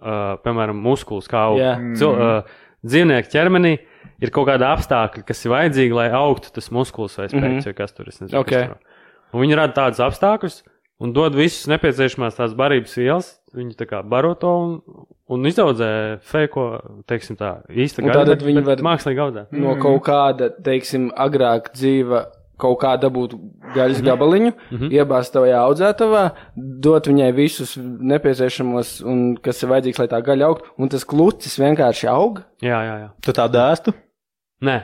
uh, piemēram, muskulis, kā aug. Jā. Cil, uh, dzīvnieku ķermenī ir kaut kāda apstākļa, kas ir vajadzīgi, lai augtu tas muskulis vai spēks, mm -hmm. vai kas tur es nezinu. Ok. kas viņi rada tādus apstākļus un dod visus nepieciešamās tās barības vielas. Viņi tā kā baro to un, un izaudzē feiko, teiksim tā, īsta Un gaļa, tātad bet- viņi var- mākslīgi audzē. no kaut kāda, teiksim, agrāk dzīva. Kaut kā dabūt gaļas gabaliņu, mm -hmm. iebāzt tajā audzētavā, dot viņai visus nepieciešamos, un kas ir vajadzīgs, lai tā gaļa augtu, un tas klucis vienkārši aug. Jā, jā, jā. Tu tā dēstu? Nē,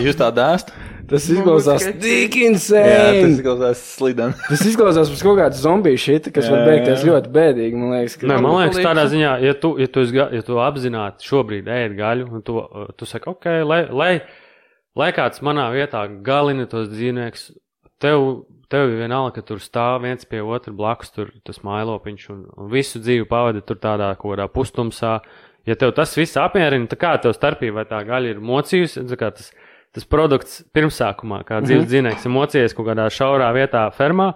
Jūs tā dēstu? Tas izklausās tik Jā, tas insane. izklausās slideni. Tas izklausās pēc kaut kāda zombiju šita, kas Jā, var beigties ļoti bēdīgi. Man liekas, ka Nē, man liekas, tādā ziņā, ja tu, ja tu, esi ga- ja tu apzināti šobrīd ēd gaļu, un tu, uh, tu saki, ok, lai, lai, lai kāds manā vietā galina tos dzīvniekus, tev, tev ir vienalga, ka tur stāv viens pie otra blakus, tur tas mailopiņš, un, un visu dzīvi pavadi tur tādā kaut kādā pustumsā. Ja tev tas viss apmierina, tad kā tev starpība, vai tā gaļa ir mocījusi, tā kā tas, tas produkts pirmsākumā, kā dzīves dzīvnieks ir mocījies kaut kādā šaurā vietā fermā,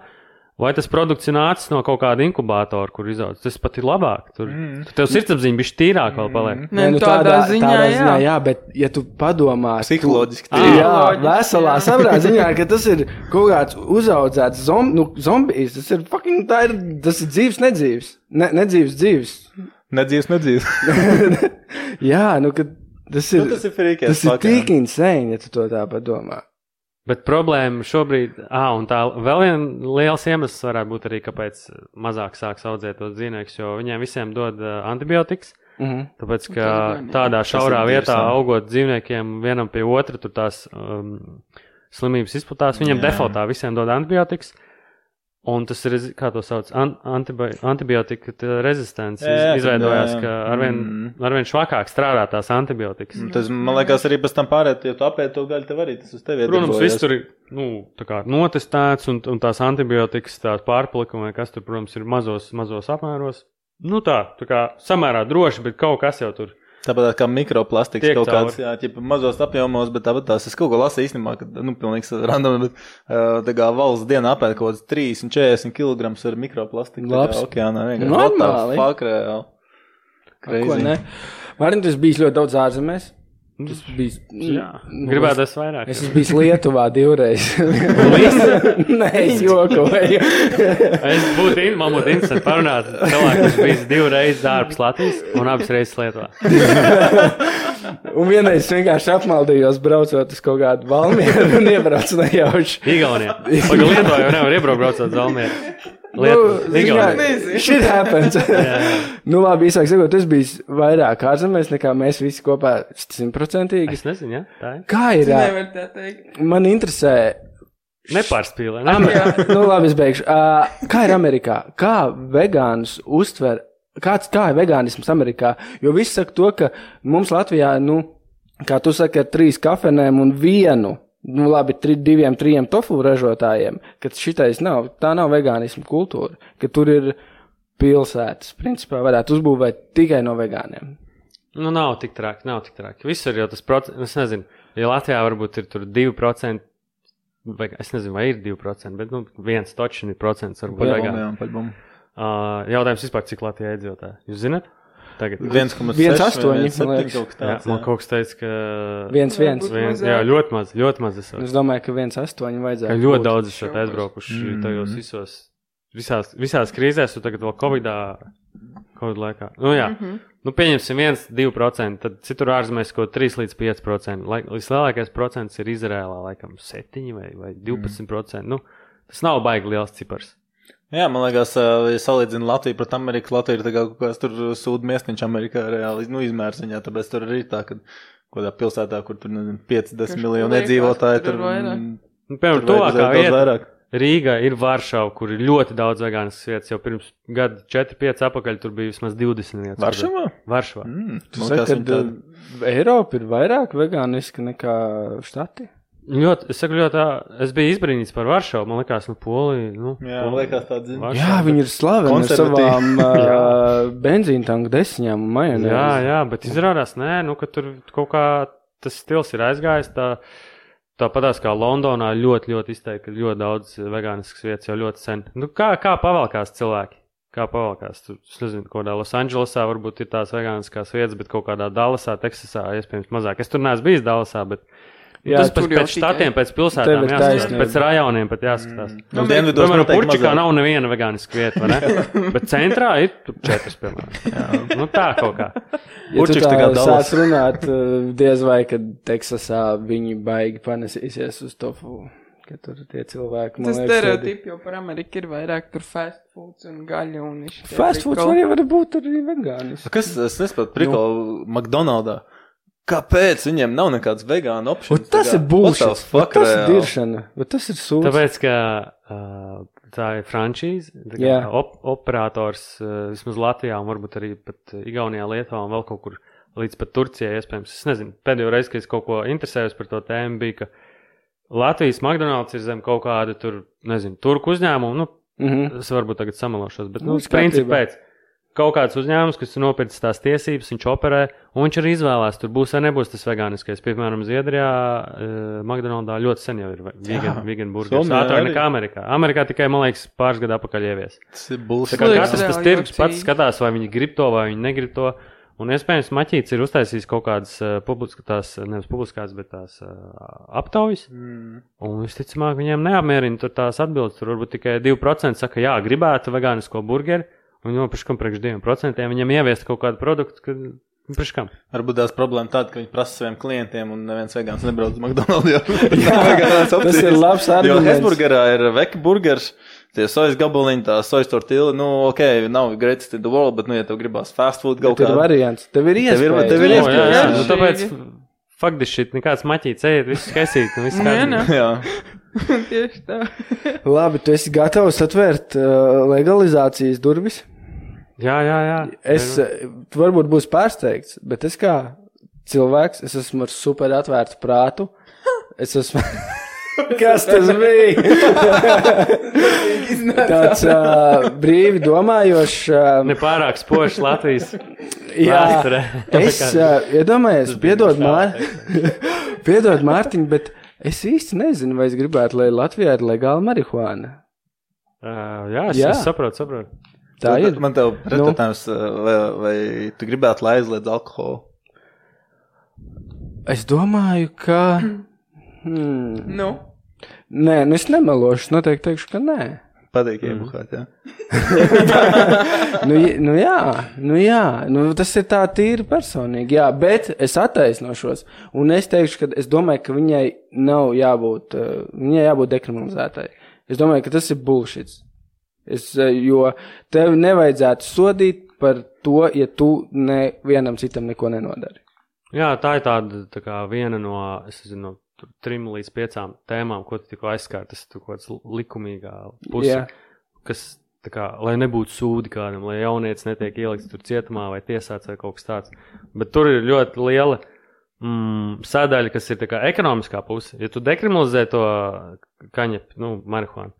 Vai tas produkts ir nācis no kaut kāda inkubātora, kur izaugs? Tas pat ir labāk. Tur mm. tev sirdsapziņa bija tīrāka vēl paliek. Mm. Nē, nu, tādā, ziņā, tādā jā. ziņā, jā, bet ja tu padomā, Psiholoģiski. Tu, tie- jā, veselā jā. saprāta ziņā, ka tas ir kaut kāds uzaudzēts zom, nu, zombijs. Tas ir fucking, tā ir, tas ir dzīves, nedzīves. Ne, nedzīves, dzīves. Nedzīvs, nedzīvs. Jā, nu, ka tas ir, Nu, tas ir frīkēs. tas ir tik insane, ja tu to tā padomā. Bet problēma šobrīd, ah, un tā vēl viens liels iemesls varētu būt arī, kāpēc mazāk sāks audzēt tos dzīvniekus, jo viņiem visiem dod antibiotikas. Mhm. Tāpēc, ka Tas gan, jā. tādā šaurā vietā augot dzīvniekiem vienam pie otra, tur tās um, slimības izplatās. Viņam Jā. defaultā visiem dod antibiotikas. Un tas ir, kā to sauc, an, antibi antibiotika rezistence iz- izveidojās, jā, jā. ka arvien, Mm. arvien švakāk strādā tās antibiotikas. Tas, man liekas, arī pēc tam pārēt, ja tu apēdi to gaļu, tev arī tas uz tevi Protams, iedarbojas. viss tur ir nu, tā kā notestēts, un, un tās antibiotikas, tās pārpalikumi, vai kas tur, protams, ir mazos, mazos apmēros. Nu tā, tā kā samērā droši, bet kaut kas jau tur. Tāpat kā mikroplastikas Tiek kaut kāds, jā, ķipa, mazos apjomos, bet tāpat tās es kaut ko lasīju īstenībā, ka, nu, pilnīgs random, bet uh, tā kā valsts dienā apēd kaut kāds 30, 40 kg ar mikroplastiku. Labs. Okeānā vienkārši. Normāli. Fakrē, Ko Crazy. ne? Tu esi bijis ļoti daudz ārzemēs. Tas bija. Jā, Nu, gribētu es vairāk. Es bijis Lietuvā divreiz. Nē, es jokoju. Es būtu, in- man būtu interesanti parunāt ar cilvēku, kurš bijis divreiz ārpus Latvijas un abas reizes Lietuvā. Un vienreiz vienkārši apmaldījos, braucot uz kaut kādu valmieru un iebraucu nejauši. Igaunijā. Pagaidām, Lietuvā jau nevar iebraukt braucot uz Almieru. Nu, Shit happens. Nu, labi, īsāk sakot, es biju vairāk ārzemēs nekā mēs visi kopā simtprocentīgi. Es nezinu, ja? tā ir. Kā ir? Nevar tā teikt. Man interesē, Nepārspīlē. Ne? Amer... nu, labi, es beigšu. Uh, kā ir Amerikā? Kā vegānus uztver? Kāds, kā ir vegānisms Amerikā? Jo viss saka to, ka mums Latvijā, nu, kā tu saki, ar trīs kafejnēm un vienu, nu, labi, tri, diviem, trim tofu ražotājiem, ka šitais nav, tā nav vegānisma kultūra, ka tur ir pilsētas, principā varētu uzbūvēt tikai no vegāniem. Nu, nav tik traki, nav tik traki. Visur jau tas procents, es nezinu, ja Latvijā varbūt ir tur 2%, vai es nezinu, vai ir 2%, bet, nu, viens točini procents varbūt vegāni. jā, paļbam. Uh, jautājums vispār, cik Latvijā iedzīvotāji? Jūs zināt? Tagad. 1,8 Viens astoņi, man vai liekas. 1,7 kaut kas teica, ka. Viens, viens. Varbūt viens mazāk. jā, ļoti maz, ļoti maz. Es. Es domāju, ka viens astoņi Ka vajadzētu. ļoti būt. daudz esat aizbraukuši Mm. tajos visos, visās, visās krīzēs, un tagad vēl Covidā, Covid laikā. Nu, jā, Mhm. nu, pieņemsim 1-2%, tad citur ārzemēs kaut 3 līdz 5%. Lai, vislielākais procents ir Izrēlā, laikam 7 vai, vai 12%. Nu, tas nav baigi liels cipars. Jā, man liekas, ja salīdzinu Latviju pret Ameriku, Latvija ir tā kā kaut kāds tur sūdu miesniņš Amerikā reāli, nu, izmērziņā, tāpēc tur arī ir tā, ka kādā pilsētā, kur tur, nezinu, 50 Kas miljoni iedzīvotāji, tur ir mm, Nu, piemēram, tuvākā vieta vairāk. Rīgā ir Varšava, kur ir ļoti daudz vegānas vietas. Jau pirms gada 4-5 apakaļ tur bija vismaz 20 vietas. Varšavā? Varšavā. Mm, Tu man saki, liekas, ka viņi tādi- uh, Eiropa ir vairāk vegāniska nekā štati? Ļoti, es saku, ļoti, tā- es biju izbrīnīts par Varšavu. Man liekas, nu, Polija. Nu, Jā, man liekas, zina. Varšava. Jā, viņi ir slaveni ar savām uh, benzīna tanku desiņām un majonēzi. Jā, jā, bet izrādās, nē, nu, ka tur kaut kā tas stils ir aizgājis. Tā, tāpatās kā Londonā ļoti, ļoti izteikti, ļoti daudz vegāniskas vietas jau ļoti sen. Nu, kā, kā pavalkās cilvēki? Kā pavalkās? Tur, es nezinu, kaut kādā Losandželosā varbūt ir tās vegāniskās vietas, bet kaut kādā Dallasā, Teksasā iespējams mazāk. Es tur neesmu bijis Dallasā, bet Jā, jā, tas pēc, jau pēc štatiem, pēc pilsētām jāskatās, taisnība. pēc rajoniem pat jāskatās. Nu, Domāju, dienvidos Piemēram, noteikti Purčikā mazāk. nav neviena vegāniska vieta, vai ne? Bet centrā ir četras, piemēram. Nu, tā kaut kā. Ja tā kā Dallas. sāc runāt, uh, diez vai, kad Teksasā viņi baigi panesīsies uz tofu, ka tur tie cilvēki, Tas stereotipi jau par Ameriku ir vairāk tur fast foods un gaļa un iš. Fast foods arī var būt arī vegānis. Kas, es nesaprotu, prikolu McDonaldā. Kāpēc viņiem nav nekāds vegāna Un opcijas? tas ir. Fuck, Tas ir diršana. Bet tas ir sūds. Tāpēc, ka uh, tā ir frančīze, tā Jā. op operators uh, vismaz Latvijā, un varbūt arī pat Igaunijā, Lietuvā un vēl kaut kur līdz pat Turcijai. Iespējams, es nezinu, pēdējo reizi, kad es kaut ko interesējos par to tēmu, bija, ka Latvijas McDonald's ir zem kaut kāda tur, nezinu, turku uzņēmuma. Nu, Mhm. es varbūt tagad samalošos, bet, Nu, nu, principā pēc. Kaut kāds uzņēmums, kas ir nopircis tās tiesības, viņš operē, un viņš arī izvēlās, tur būs vai nebūs tas vegāniskais. Piemēram, Zviedrijā, uh, McDonald's ļoti sen jau ir vegan, vegan burgeris. Ātrāk nekā Amerikā. Amerikā tikai, man liekas, pāris gadu atpakaļ ievies. Tas ir Tā bullshit. kā Liekas, katrs tas tirgus pats skatās, vai viņi grib to, vai viņi negrib to. Un iespējams, Maķīts ir uztaisījis kaut kādas uh, publiskās, nevis publiskās, bet tās uh, aptaujas. Mm. Un visticamāk, viņiem neapmierina tur tās atbildes. Tur varbūt tikai 2% saka, jā, gribētu vegānisko burgeri. Un jau priekš kam priekš 2% viņam ieviest kaut kādu produktu, kad nu, priekš kam. Varbūt tās problēma tāda, ka viņi prasa saviem klientiem, un neviens vegāns nebrauc uz McDonald's. Jo, jā, tas ir labs Jo arguments. Hesburgerā ir veka burgers, tie sojas gabaliņi, tā sojas tortilla. Nu, ok, nav greatest in the world, bet, nu, ja tev gribās fast food kaut Tev ir kādā. variants. Tev ir Tev ir- iespēja. tev ir O, jā, iespējas, jā, jā. nu, tāpēc faktiski nekāds Maķīts ejiet, viss skaistīt. un viss Nu, jā, nē. Jā, Tieši tā. Labi, tu esi gatavs atvērt uh, legalizācijas durvis. Jā, jā. jā. Es, varbūt būs pārsteigts, bet es kā cilvēks, es esmu ar super atvērtu prātu. Es esmu. Kas tas bija? Tāds uh, brīvi domājošs. Uh, Nepārāk spožs Latvijas jā, vēsturē. es uh, iedomājos, piedod. Mār... piedod Mārtiņ, bet es īsti nezinu, vai es gribētu, lai Latvijā ir legāla marihuāna. Uh, jā, es, Jā. es saprotu, saprotu. Tā ir. Man tev pretstatājums, vai, vai tu gribētu, lai aizliedz alkoholu? Es domāju, ka. Hmm. Nu, Nē, nu es nemelošu. Noteikti teikšu, ka nē. Patīk iebuhāt, jā. Nu, nu jā, nu jā, nu tas ir tā tīri personīgi. Jā, bet es attaisnošos. Un es teikšu, ka es domāju, ka viņai nav jābūt, uh, viņai jābūt dekriminalizētai. Es domāju, ka tas ir bullshit. Es, uh, jo tev nevajadzētu sodīt par to, ja tu nevienam citam neko nenodari. Jā, tā ir tāda tā kā viena no, es nezinu, no trim līdz piecām tēmām, ko tu tikko aizskāri. Tas ir kaut kāds likumīgā puse, Jā. kas, kā, lai nebūtu sūdi kādam, lai jaunietis netiek ielikts tur cietumā vai tiesāts vai kaut kas tāds. Bet tur ir ļoti liela mm, sadaļa, kas ir kā ekonomiskā puse. Ja tu dekriminalizē to kaņepi, nu, marihuānu,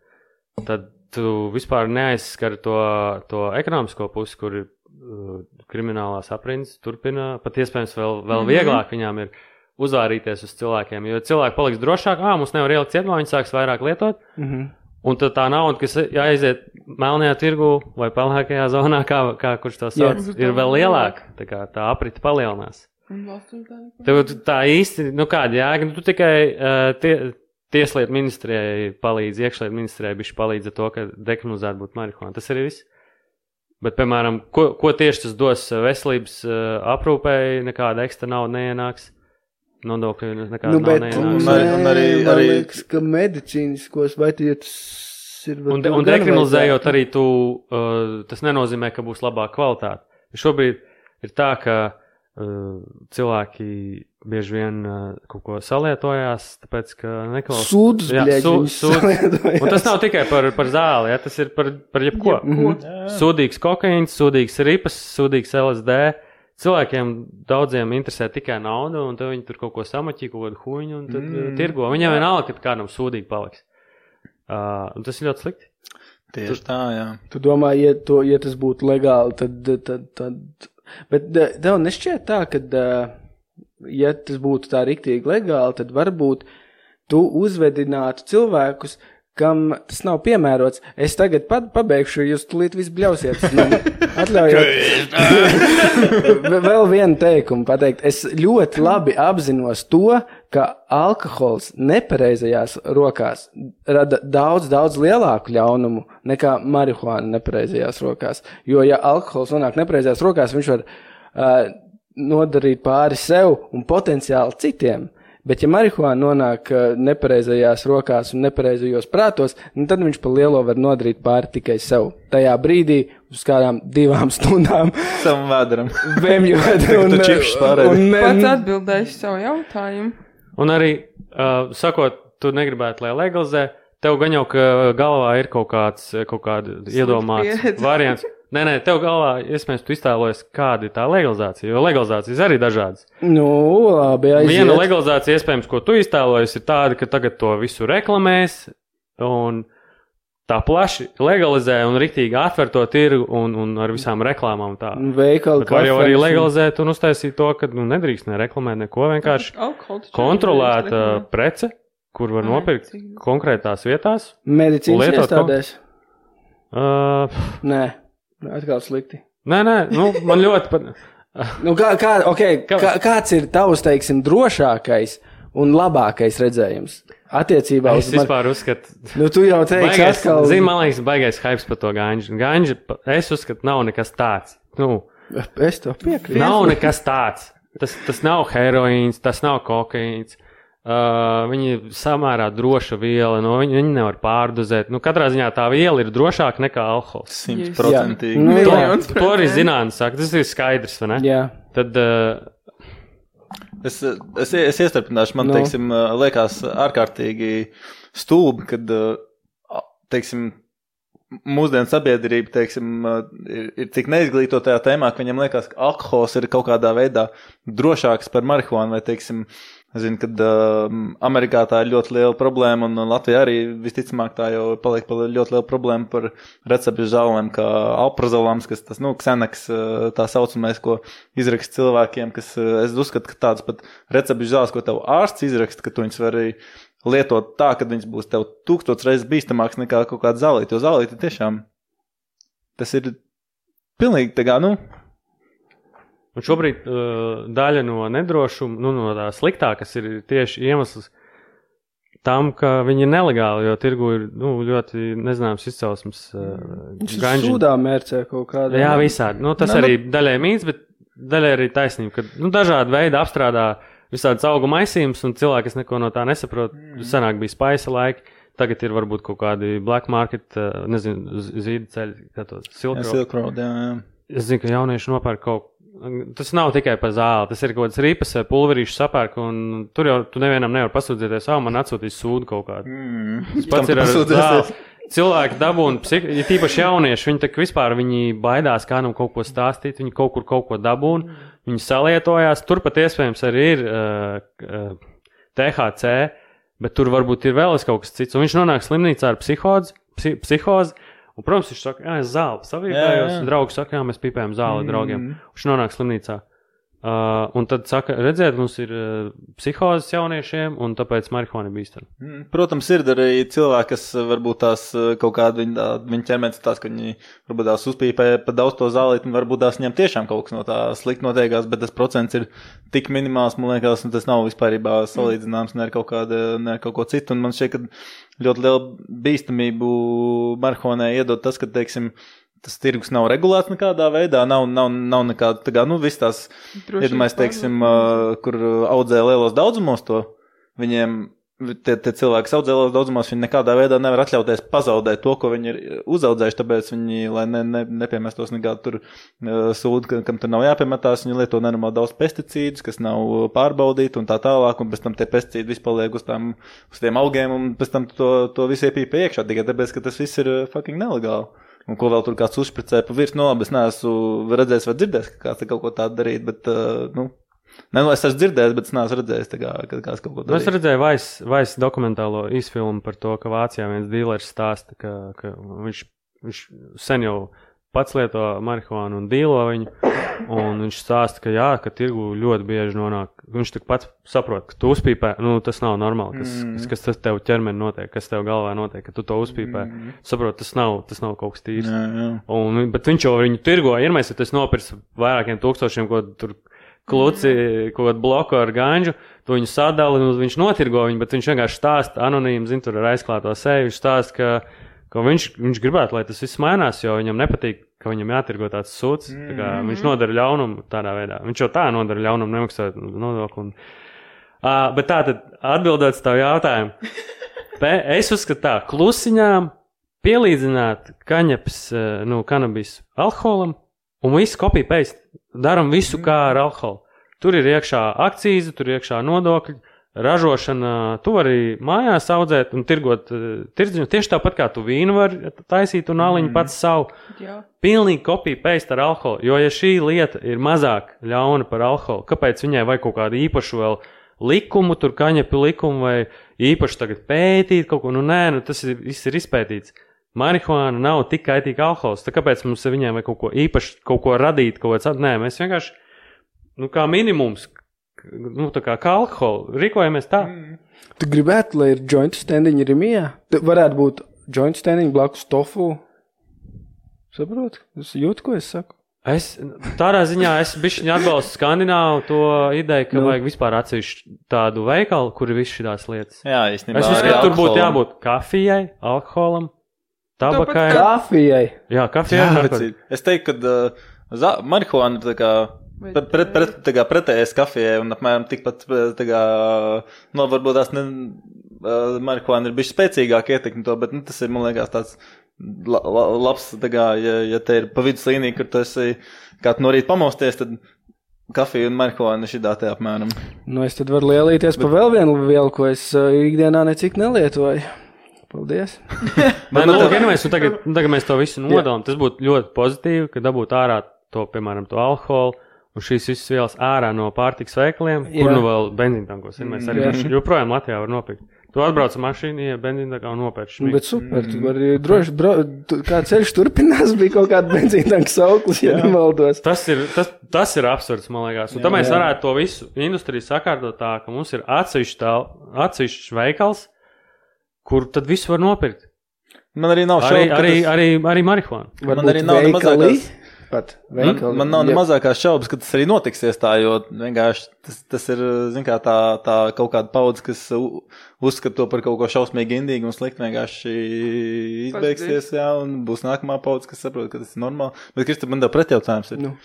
tad tu vispār neaizskari to, to ekonomisko pusi, kur ir uh, kriminālās aprindas, turpina pat iespējams vēl, vēl mm -hmm. vieglāk viņām ir uzvārīties uz cilvēkiem. Jo cilvēki paliks drošāk, ah, mums nevar ielikt cietumā, viņi sāks vairāk lietot. Mhm. Un tad tā nauda, kas jāiziet melnajā tirgu vai pelnākajā zonā, kā, kā kurš to sauc, Jā. ir vēl lielāka. Tā kā tā aprita palielinās. Tev tu tā īsti, nu kāda jēga, nu tu tikai uh, tie, tieslietu ministrijai palīdz, iekšlietu ministrijai bišķi palīdz ar to, ka dekriminalizēt būtu marihuāna. Tas arī viss. Bet, piemēram, ko, ko tieši tas dos veselības uh, aprūpēji, nekāda ekstra nauda neienāks. Nodokļu nekāda Nu, bet, nauda un neienāks. arī- un arī- arī- liekas, ka medicīniskos vai tie tas ir. Un, un dekriminalizējot arī, tu, uh, tas nenozīmē, ka būs labāka kvalitāte. Šobrīd ir tā, ka uh, cilvēki bieži vien uh, kaut ko salietojās, tāpēc, ka neklausās. Su- viņus sūdz. Un tas nav tikai par, par zāli, ja, tas ir par, par jebko. Mhm. Sūdīgs kokaīns, sūdīgs ripas, sūdīgs LSD. Cilvēkiem daudziem interesē tikai nauda, un tad viņi tur kaut ko samaķī, kaut kādu huīņu, un tad mm. Tirgo. Viņam vienalga, ka kādam sūdīgi paliks. Uh, un tas ir ļoti slikti. Tieši tā, jā. Tu domā, ja, to, ja tas būtu legāli, tad. tad, tad bet eh, tev nešķiet tā, ka, eh, ja tas būtu tā rīktīgi legāli, tad varbūt tu uzvedinātu cilvēkus, kam tas nav piemērots. Es tagad pat pabeigšu, jūs tulīt viss bļausiet. Atļaujiet. Vēl vienu teikumu pateikt. Es ļoti labi apzinos to, ka alkohols nepareizajās rokās rada daudz, daudz lielāku ļaunumu nekā marihuāna nepareizajās rokās. Jo, ja alkohols nonāk nepareizajās rokās, viņš var uh, nodarīt pāri sev un potenciāli citiem. Bet, ja marihuāna nonāk uh, nepareizajās rokās un nepareizajos prātos, nu, tad viņš pa lielo var nodarīt pāri tikai sev. Tajā brīdī, uz kādām divām stundām, Savam vēderam. vēmjot Tu un, čipšus pārēdi. un, Pats un, atbildēšu savu jautājumu. Un arī, uh, sakot, tu negribētu, lai legalizē, tev gan jau ka galvā ir kaut kāds, kaut kāda iedomāts variants. Nē, nē, tev galvā, iespējams, tu iztēlojies, kāda ir tā legalizācija, jo legalizācijas arī dažādas. nu, labi, aiziet. Viena legalizācija, iespējams, ko tu iztēlojies, ir tāda, ka tagad to visu reklamēs un tā plaši legalizē un riktīgi atver to tirgu un, un ar visām reklāmām tā. Veikali, var jau arī legalizēt un uztaisīt to, ka nu, nedrīkst ne reklamēt neko, vienkārši Alkohols taču kontrolēta nedrīkst prece, kur var nopirkt cik- konkrētās vietās. Medicīnas iestādēs. Uh, Nē, atkal slikti. nē, nē, nu, man ļoti pat. Nu, kā, kā, okay, Kā- kā, kāds ir tavs, teiksim, drošākais un labākais redzējums attiecībā Es uz vispār uzskatu, Nu, tu jau teiksi, baigais, atkal. zin, man liekas, baigais hypes par to ganģu. Ganģa, pa- es uzskatu, nav nekas tāds. Nu, Es to piekrītu. Nav nekas tāds. Tas, tas nav heroīns, tas nav kokaīns. Uh, viņi ir samērā droša viela, no viņi, viņi nevar pārdozēt. Nu, katrā ziņā tā viela ir drošāka nekā alkohols. Simtprocentīgi. Jā. Nu, To, to arī zinātnē saka, tas ir skaidrs, vai ne? Jā, Tad uh, Es, es, es iestarpināšu, man Nu. no. teiksim, liekas ārkārtīgi stulbi, kad teiksim, mūsdienu sabiedrība teiksim, ir, ir tik neizglītota tajā tēmā, ka viņam liekas, ka alkohols ir kaut kādā veidā drošāks par marihuānu. Vai, teiksim, Es zinu, ka uh, Amerikā tā ir ļoti liela problēma, un Latvijā arī visticamāk tā jau paliek par ļoti lielu problēmu par recepšu zālēm, kā alprazolams, kas tas, nu, kseneks, uh, tā saucamais, ko izraksta cilvēkiem, kas, uh, es uzskatu, ka tāds pat recepšu zāles, ko tev ārsts izraksta, ka tu viņus vari lietot tā, ka viņš būs tev tūkstots reizes bīstamāks nekā kaut kāda zālīte, jo zālīte tiešām tas ir pilnīgi tā kā, nu, un šobrīd uh, daļa no nedrošuma, nu, no tā sliktā, kas ir tieši iemesls tam, ka viņi ir nelegāli, jo tirgu ir nu, ļoti nezināms izcelsmes uh, ir ganži. sūdā mērcē kaut kādā. Jā, visādi. Nu, tas Nu, arī daļai mīts, bet daļai arī taisnība, ka nu, dažādi veidi apstrādā visādas augu maisījumus, un cilvēki, kas neko no tā nesaprot, mm. senāk bija spaisa laiki. Tagad ir varbūt kaut kādi black market, uh, nezinu, zīda ceļi, kā to silkro. Silk Road, jā, jā. Es zinu, ka jaunieši nopērk kaut tas nav tikai par zāli. Tas ir kaut kāds ripas vai pulverīšu sapērk, un tur jau tu nevienam nevar pasūdzēties, ah, man atsūtīs sūdu kaut kādu. Mm. Tas pats ir ar zāli. Cilvēki dabūna, ja tīpaši jaunieši, viņi tā kā vispār viņi baidās kādam kaut ko stāstīt, viņi kaut kur kaut ko dabūna, viņi salietojās. Tur pat iespējams arī ir uh, uh, THC, bet tur varbūt ir vēl kaut kas cits. Un viņš nonāk slimnīcā ar psihozi, psi, psihozi un, protams, viņš saka, jā, es zāli jā. un draugs saka, jā, mēs pīpējam zāli Mm. draugiem. Viņš nonāk slimnīcā. Uh, un tad saka, redziet, mums ir uh, psihozes jauniešiem, un tāpēc marihuana ir bīstama. Mm, Protams, ir arī cilvēki, kas eh, varbūt tās eh, kaut kāda viņa, viņa ķermenis tās, ka viņi varbūt tās uzpīpē pa daudz to zālīt, un varbūt tās viņam tiešām kaut kas no tā slikti notiekās, bet tas procents ir tik minimāls, man liekas, un tas nav vispārībā salīdzināms ne ar kaut kādu, ne ar kaut ko citu, un man šķiet, ka ļoti lielu bīstamību marihuanai iedod tas, ka, teiksim, tas tirgus nav regulēts nekādā veidā, nav, nav, nav nekāda, tā kā, nu, viss tās Iedomājieties, teiksim, uh, kur audzē lielos daudzumos to, viņiem tie, tie cilvēki, audzē lielos daudzumos, viņi nekādā veidā nevar atļauties pazaudēt to, ko viņi ir uzaudzējuši, tāpēc viņi, lai ne, ne, nepiemestos nekādu tur uh, sūdu, ka, kam tur nav jāpiemetās, viņi lieto nenormāli daudz pesticīdus, kas nav pārbaudīti un tā tālāk, un pēc tam tie pesticīdi vispār paliek uz, tām, uz tiem augiem, un pēc tam to, to visu iepīpē iekšā, tikai tāpēc, ka tas viss ir fucking nelegāli. Un ko vēl tur kāds uzspricēja pa virsmu, no labi, es neesmu redzējis vai dzirdējis, ka kāds kaut ko tādu darīt, bet, uh, nu, ne, nu, es esmu dzirdējis, bet es neesmu redzējis, kā, ka kāds kaut ko Nu, Es darīja. redzēju Vaisa vais dokumentālo izfilmu par to, ka Vācijā viens dīlers stāsta, ka, ka viņš, viņš sen jau pats lieto marihuānu un dīlo viņu. Un viņš stāsta, ka jā, ka tirgu ļoti bieži nonāk. Viņš tik pats saprot, ka tu uzpīpē, nu tas nav normāli, kas, Mm. mm. kas tas tev ķermenī notiek, kas tev galvā notiek, ka tu to uzpīpē. Mm. Saprot, tas nav, tas nav kaut kas tīrs. Jā, jā. Un, bet viņš jau viņu tirgo, ja mēs tas nopirks vairākiem tūkstošiem, ko tur kluci, ko bloku ar ganģu, to viņu sadala, un viņš notirgo viņu, bet viņš vienkārši stāsta anonīmi, zin, tur ar aizklāto seju, viņš stāsta, ka, ka viņš, viņš gribētu, lai tas viss mainās, jo viņam nepatīk, ka viņam jātirgo tāds sūds, tā kā viņš nodara ļaunumu tādā veidā. Viņš jau tā nodara ļaunumu, nemaksājot nodokli. Un... Uh, bet tā tad atbildot uz tavu jautājumu. Es uzskatu, tā klusiņām pielīdzināt kaņepes, eh, nu, kanabis alkoholam un visu kopiju pēc. Darām visu kā ar alkoholu. Tur ir iekšā akcijas, tur ir iekšā nodokļi, ražošana. Tu vari mājās audzēt un tirgot eh, tirdziņu. Tieši tāpat kā tu vīnu vari taisīt un aliņu mm. pats savu. Jā. Pilnīgi kopija pēc ar alkoholu. Jo, ja šī lieta ir mazāk ļauna par alkoholu, kāpēc viņai vajag kaut kādu īpašu vēl likumu, tur kaņepju likumu vai īpaši tagad pētīt kaut ko? Nu, nē, nu, tas ir, viss ir izpētīts. Marihuāna nav tik kaitīga alkohols. Tā kāpēc mums viņai vajag kaut ko īpašu, kaut ko radīt, kaut ko tādu? Nē, mēs vienkārši, nu, kā minimums, nu, tā kā, kā alkoholu, rīkojamies tā. Mm. Tu gribētu, lai ir joint standiņi Rimijā? Tu varētu būt joint standiņi blakus tofu. Saproti? Es jūtu, ko es saku. Es tādā ziņā es bišķiņ atbalstu Skandināvu to ideju, ka Nu. vajag vispār atsevišķu tādu veikalu, kur ir visas šīs lietas. Jā, īstenībā. Es uzskatu, arī ka tur būtu jābūt kafijai, alkoholam, tabakai. Kafijai. Jā, kafijai. Jā, bet es teiktu, ka uh, marihuāna ir tā kā. Vai Pret, pret, pret, tā kā pretējais kafijai un apmēram tikpat, tā kā, nu, varbūt tās ne, uh, marihuāna ir bijusi spēcīgāka ietekme to, bet, nu, tas ir, man liekas, tāds la, la, labs, tā kā, ja, ja te ir pa vidus līnija, kur tu esi, kā tu no rīta pamosties, tad kafija un marihuāna šī tā apmēram. Nu, es tad varu lielīties par vēl vienu vielu, ko es uh, ikdienā necik nelietoju. Paldies. Nu, lūk, anyways, un tagad, tagad mēs to visu nodalām. Tas būtu ļoti pozitīvi, ka dabūtu ārā to, piemēram, to alkoholu. Un šīs visas vielas ārā no pārtikas veikaliem, kur Jā. nu vēl benzīntankos ir. Mēs arī mm, joprojām Latvijā var nopirkt. Tu atbrauc ar mašīnu, ja benzīntankā un nopērci. Šmīgu. bet super, tu vari droši, bro, tu, kā ceļš turpinās, bija kaut kāda benzīna tanka sauklis, ja nemaldos. Tas ir, tas, tas ir absurds, man liekas. Un Jā, tad mēs jā. varētu to visu industriju sakārtot tā, ka mums ir atsevišķs veikals, kur tad visu var nopirkt. Man arī nav Arī, šaubu, arī, tas- arī, arī marihuānu. Man arī nav ne mazākās- Pat Man, veikali. man nav ne mazākās šaubas, ka tas arī notiksies tā, jo vienkārši tas, tas ir kā, tā, tā kaut kāda paudze, kas uzskata to par kaut ko šausmīgi indīgu un sliktu. Vienkārši izbeigsies, jā, un būs nākamā paudze, kas saprot, ka tas ir normāli. Bet, Kristap, man tev pretjautājums ir. Nu.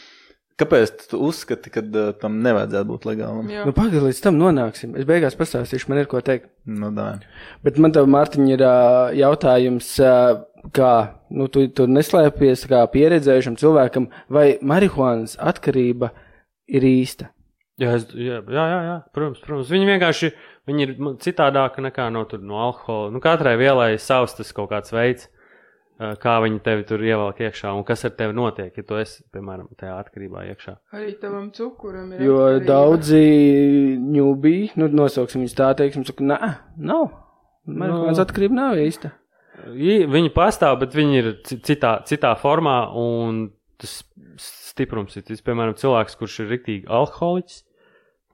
Kāpēc tu uzskati, ka uh, tam nevajadzētu būt legālam? Jā. Nu, pagaidi, līdz tam nonāksim. Es beigās pastāstīšu, man ir ko teikt. Nu, tā. Bet man te, Mārtiņ, ir ā, jautājums, ā, kā nu, tu, tu neslēpies kā pieredzējušam cilvēkam, vai marihuānas atkarība ir īsta. Jā, es, jā, jā, jā, protams, protams. Viņi vienkārši viņi ir citādāki nekā no, tur, no alkohola. Nu, katrai vielai ir savs tas kaut kāds veids, kā viņi tevi tur ievelk iekšā un kas ar tevi notiek, ja tu esi, piemēram, tajā atkarībā iekšā. Arī tavam cukuram ir. Jo atkarība. daudzi ņūbī, nu, nosauksim viņus tā, teiksim, saka, nē, nav. Man Nu. no. atkarība nav īsta. Viņi pastāv, bet viņi ir ci- citā, citā formā, un tas stiprums ir. Tas, piemēram, cilvēks, kurš ir rīktīgi alkoholiķis,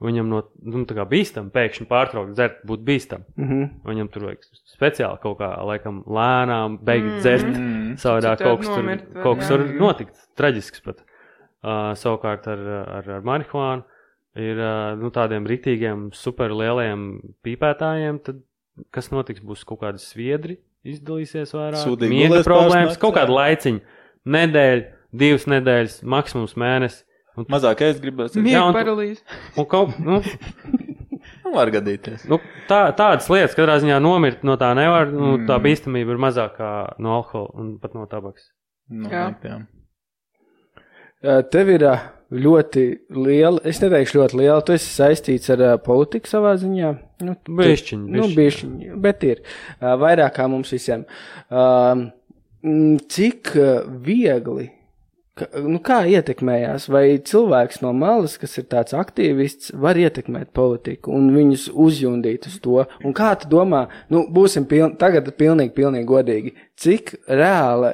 viņam no nu, tā kā bīstam pēkšņi pārtraukt dzert, būtu bīstam. Mm -hmm. Viņam tur vajag speciāli kaut kā, laikam, lēnām beigt mm. dzert. Mm. Savādāk kaut kas tur, kaut kas tur notikt, traģisks pat. Uh, savukārt ar, ar, ar marihuānu ir uh, nu, tādiem rītīgiem, superlieliem pīpētājiem, tad kas notiks, būs kaut kādi sviedri, izdalīsies vairāk, Sūdīgi miega problēmas, kaut kāda jā. laiciņa, nedēļa, divas nedēļas, maksimums mēnesis. Mazāk es gribētu. Miega Jā, un paralīze. Un kaut, nu, Nu, var gadīties. nu, tā, tādas lietas, katrā ziņā nomirt no tā nevar, nu, tā Mm. bīstamība ir mazākā no alkohola un pat no tabaks. Noteikti, jā. Uh, Tev ir uh, ļoti liela, es neteikšu ļoti liela, tu esi saistīts ar uh, politiku savā ziņā. Nu, tu- Bišķiņ, Nu, bišķiņ, bišķiņ, bet ir vairāk kā mums visiem. Uh, cik viegli, nu, kā ietekmējās, vai cilvēks no malas, kas ir tāds aktīvists, var ietekmēt politiku un viņus uzjundīt uz to? Un kā tu domā, nu, būsim piln, tagad pilnīgi, pilnīgi godīgi, cik reāli,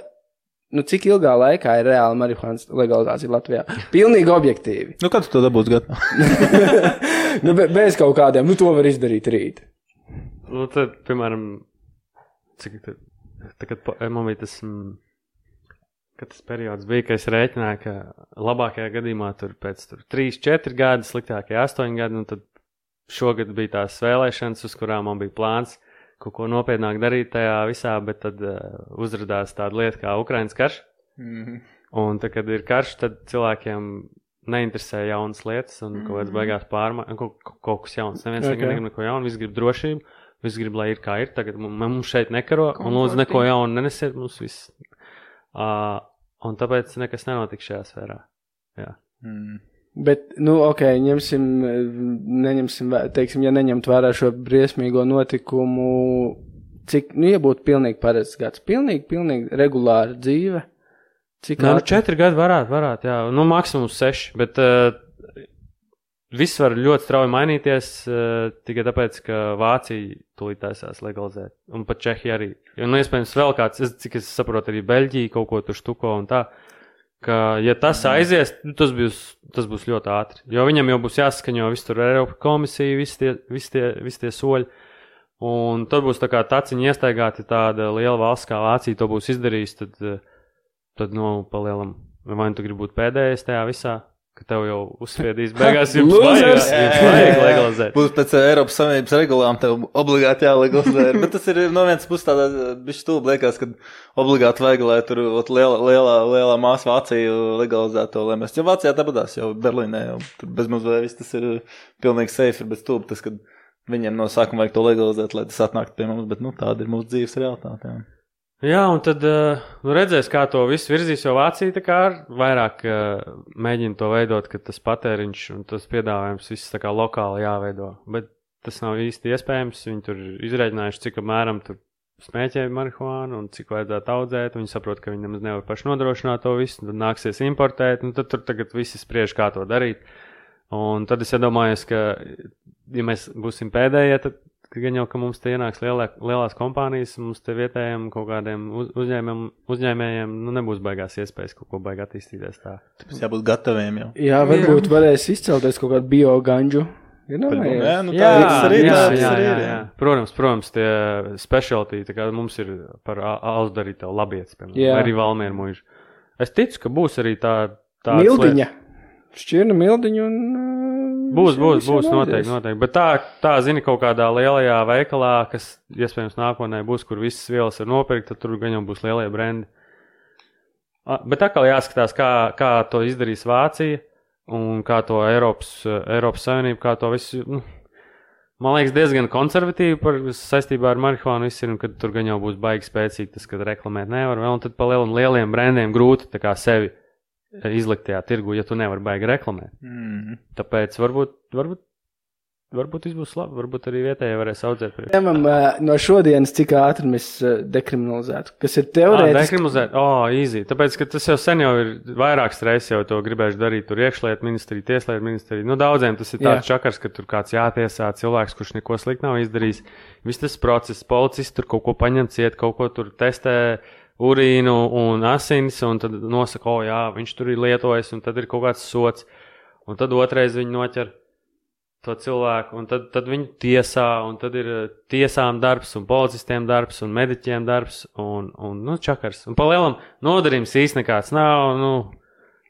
nu, cik ilgā laikā ir reāla marihuānas legalizācija Latvijā? Pilnīgi objektīvi. Nu, kad tu to dabūsi gatavu? nu, be, bez kaut kādiem, nu, to var izdarīt rīt. Nu, tad, piemēram, cik tad, tagad man bija tas, mm, kad tas periods bija, kad es rēķināju, ka labākajā gadījumā tur pēc tur 3, 4 gadi, sliktākajā 8 gadi, un tad šogad bija tās vēlēšanas, uz kurām man bija plāns kaut ko nopietnāk darīt tajā visā, bet tad uh, uzrādījās tāda lieta kā Ukraiņas karš. Mhm. Un tad, kad ir karš, tad cilvēkiem neinteresē jaunas lietas un kaut kādas beigās pārmaiņas, kaut, kaut, kas jauns. Neviens Ok. okay. negrib neko jaunu, visi grib drošību, visi grib, lai ir kā ir. Tagad mums, šeit nekaro, un Komfortīgi. lūdzu neko jaunu nenesiet mums viss. Uh, un tāpēc nekas nenotiks šajā sfērā. Mm. Bet, nu, ok, ņemsim, neņemsim, teiksim, ja neņemt vērā šo briesmīgo notikumu, cik, nu, ja būtu pilnīgi parasts gads, pilnīgi, pilnīgi regulāra dzīve, cik Nē, nu, četri gadi varētu, varētu, jā, nu, maksimums seši. Bet uh, viss var ļoti strauji mainīties uh, tikai tāpēc, ka Vācija tūlīt taisās legalizēt. Un pat Čehija arī. Jo, nu, iespējams, vēl kāds, es, cik es saprotu, arī Beļģija kaut ko tur štuko un tā. Ka, ja tas aizies, nu, tas būs, tas būs ļoti ātri. Jo viņam jau būs jāsaskaņo viss tur Eiropas komisija, visi tie, visi tie, visi tie soļi. Un tad būs tā kā taciņa iestaigāta, ja tāda liela valsts kā Vācija to būs izdarījusi, tad, eh, tad nu, palielam, vai nu tu gribi būt pēdējais tajā visā, ka tev jau uzspiedīs beigās, jums Losers! vajag, legalizēt. Būs pēc Eiropas Savienības regulām, tev obligāti jālegalizē. Bet tas ir no vienas puses tādā bišķi stulbi liekas, ka obligāti vajag, lai tur ot, liela, lielā, lielā māsa Vācija legalizētu to, lai mēs. Jo Vācijā tāpatās jau Berlīnē jau tur bezmazliet viss tas ir pilnīgi safe, bet stulbi tas, ka viņiem no sākuma vajag to legalizēt, lai tas atnāktu pie mums, bet nu tāda ir mūsu dzīves realitāte. Jā. Jā, un tad uh, nu, redzēs, kā to visu virzīs, jo Vācija ar vairāk uh, mēģina to veidot, ka tas patēriņš un tas piedāvājums viss tā kā lokāli jāveido. Bet tas nav īsti iespējams. Viņi tur ir izreikinājuši, cik apmēram tur smēķē marihuānu un cik vajadzētu audzēt. Viņi saprot, ka viņi nemaz nevar paši nodrošināt to visu, tad nāksies importēt. Tad tur tagad visi spriež, kā to darīt. Un tad es iedomājos, ka, ja mēs būsim pēdējie, tad gan jau, ka mums te ienāks lielā, lielās kompānijas, mums te vietējiem kaut kādiem uz, uzņēmējiem, uzņēmējiem nu, nebūs baigās iespējas kaut ko baigāt attīstīties tā. Tāpēc jābūt gataviem jau. Jā, varbūt varēs izcelties kaut kādu bioganģu. Ir Jā, nomējies. nu, tā arī ir. jā, tas jā, arī jā, ir, jā. Protams, protams, tie specialty, tā kā mums ir par alus darīt tev labietis, piemēram, Jā. arī valmieru mužu. Es ticu, ka būs arī tā. tādas Mildiņa. Šķirna mildiņa un. uh, Būs, visiem- būs, visiem būs noteikti, noteikti. Bet tā, tā zini, kaut kādā lielajā veikalā, kas iespējams nākotnē būs, kur visas vielas ir nopirkt, tad tur gan jau būs lielie brendi. Bet atkal jāskatās, kā, kā to izdarīs Vācija un kā to Eiropas, Eiropas Savienība, kā to visu. Nu, man liekas, diezgan konservatīvi par saistībā ar marihuānu un kad tur gan jau būs baigi spēcīgi tas, ka reklamēt nevar vēl, un tad pa lielam lieliem brendiem grūti sevi izliktajā tirgu, ja tu nevari baigi reklamēt. Mm. Tāpēc varbūt, varbūt, varbūt viss būs labi. Varbūt arī vietējie varēs audzēt. uh, no šodienas, cik ātri mēs dekriminalizētu. Kas ir Ah, teorētiski. dekriminalizēt, oh, easy. Tāpēc, ka tas jau sen jau ir vairākas reizes jau to gribējuši darīt. Tur iekšlietu ministrija, tieslietu ministrija. Nu, daudziem tas ir tāds Jā. čakars, ka tur kāds jātiesā cilvēks, kurš neko sliktu nav izdarījis. Viss tas process, policists tur kaut ko paņem ciet, kaut ko tur testē. Urīnu un asins, un tad nosaka, o, jā, viņš tur ir lietojis, un tad ir kaut kāds sots. Un tad otrais viņi noķer to cilvēku, un tad, tad viņi tiesā, un tad ir eh, tiesām darbs, un policistiem darbs, un mediķiem darbs, un, un nu, čakars. Un pa lielam nodarījums īsti nekāds nav, nu,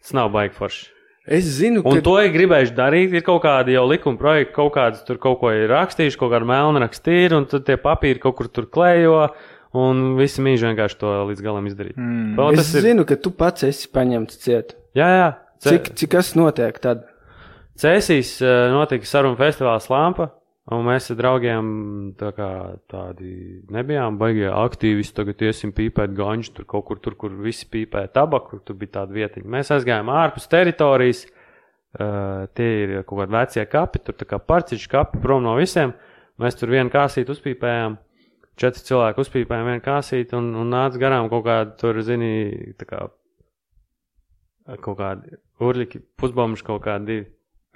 tas nav baigi forši. Es zinu, Un ka to ir gribējuši darīt. Ir kaut kādi jau likuma projekti, kaut kādas tur kaut ko ir rakstījuši, kaut kāda melna rakstīra, un tad tie papīri kaut kur tur klējo, un visi mīļi vienkārši to līdz galam izdarīt. Mm. Vēl es ir. zinu, ka tu pats esi paņemts ciet. Jā, jā. Ce- Cik, cik kas notiek tad? Cēsīs eh, notika sarunu festivāls Lampa, un mēs ar draugiem tā kā tādi nebijām baigie aktīvisti. Tagad iesim pīpēt ganģu, tur kaut kur, tur, kur visi pīpē tabaku, tur bija tāda vietiņa. Mēs aizgājām ārpus teritorijas, uh, tie ir kaut kādi vecie kapi, tur tā kā parciņš kapi prom no visiem. Mēs tur vienu kāsīti uzpīpējām. Četri cilvēki uzpīpēja vienu kāsīti un, un nāca garām kaut kāda, tur, zini, tā kā kaut kādi urļiki, pusbombuši kaut kādi divi.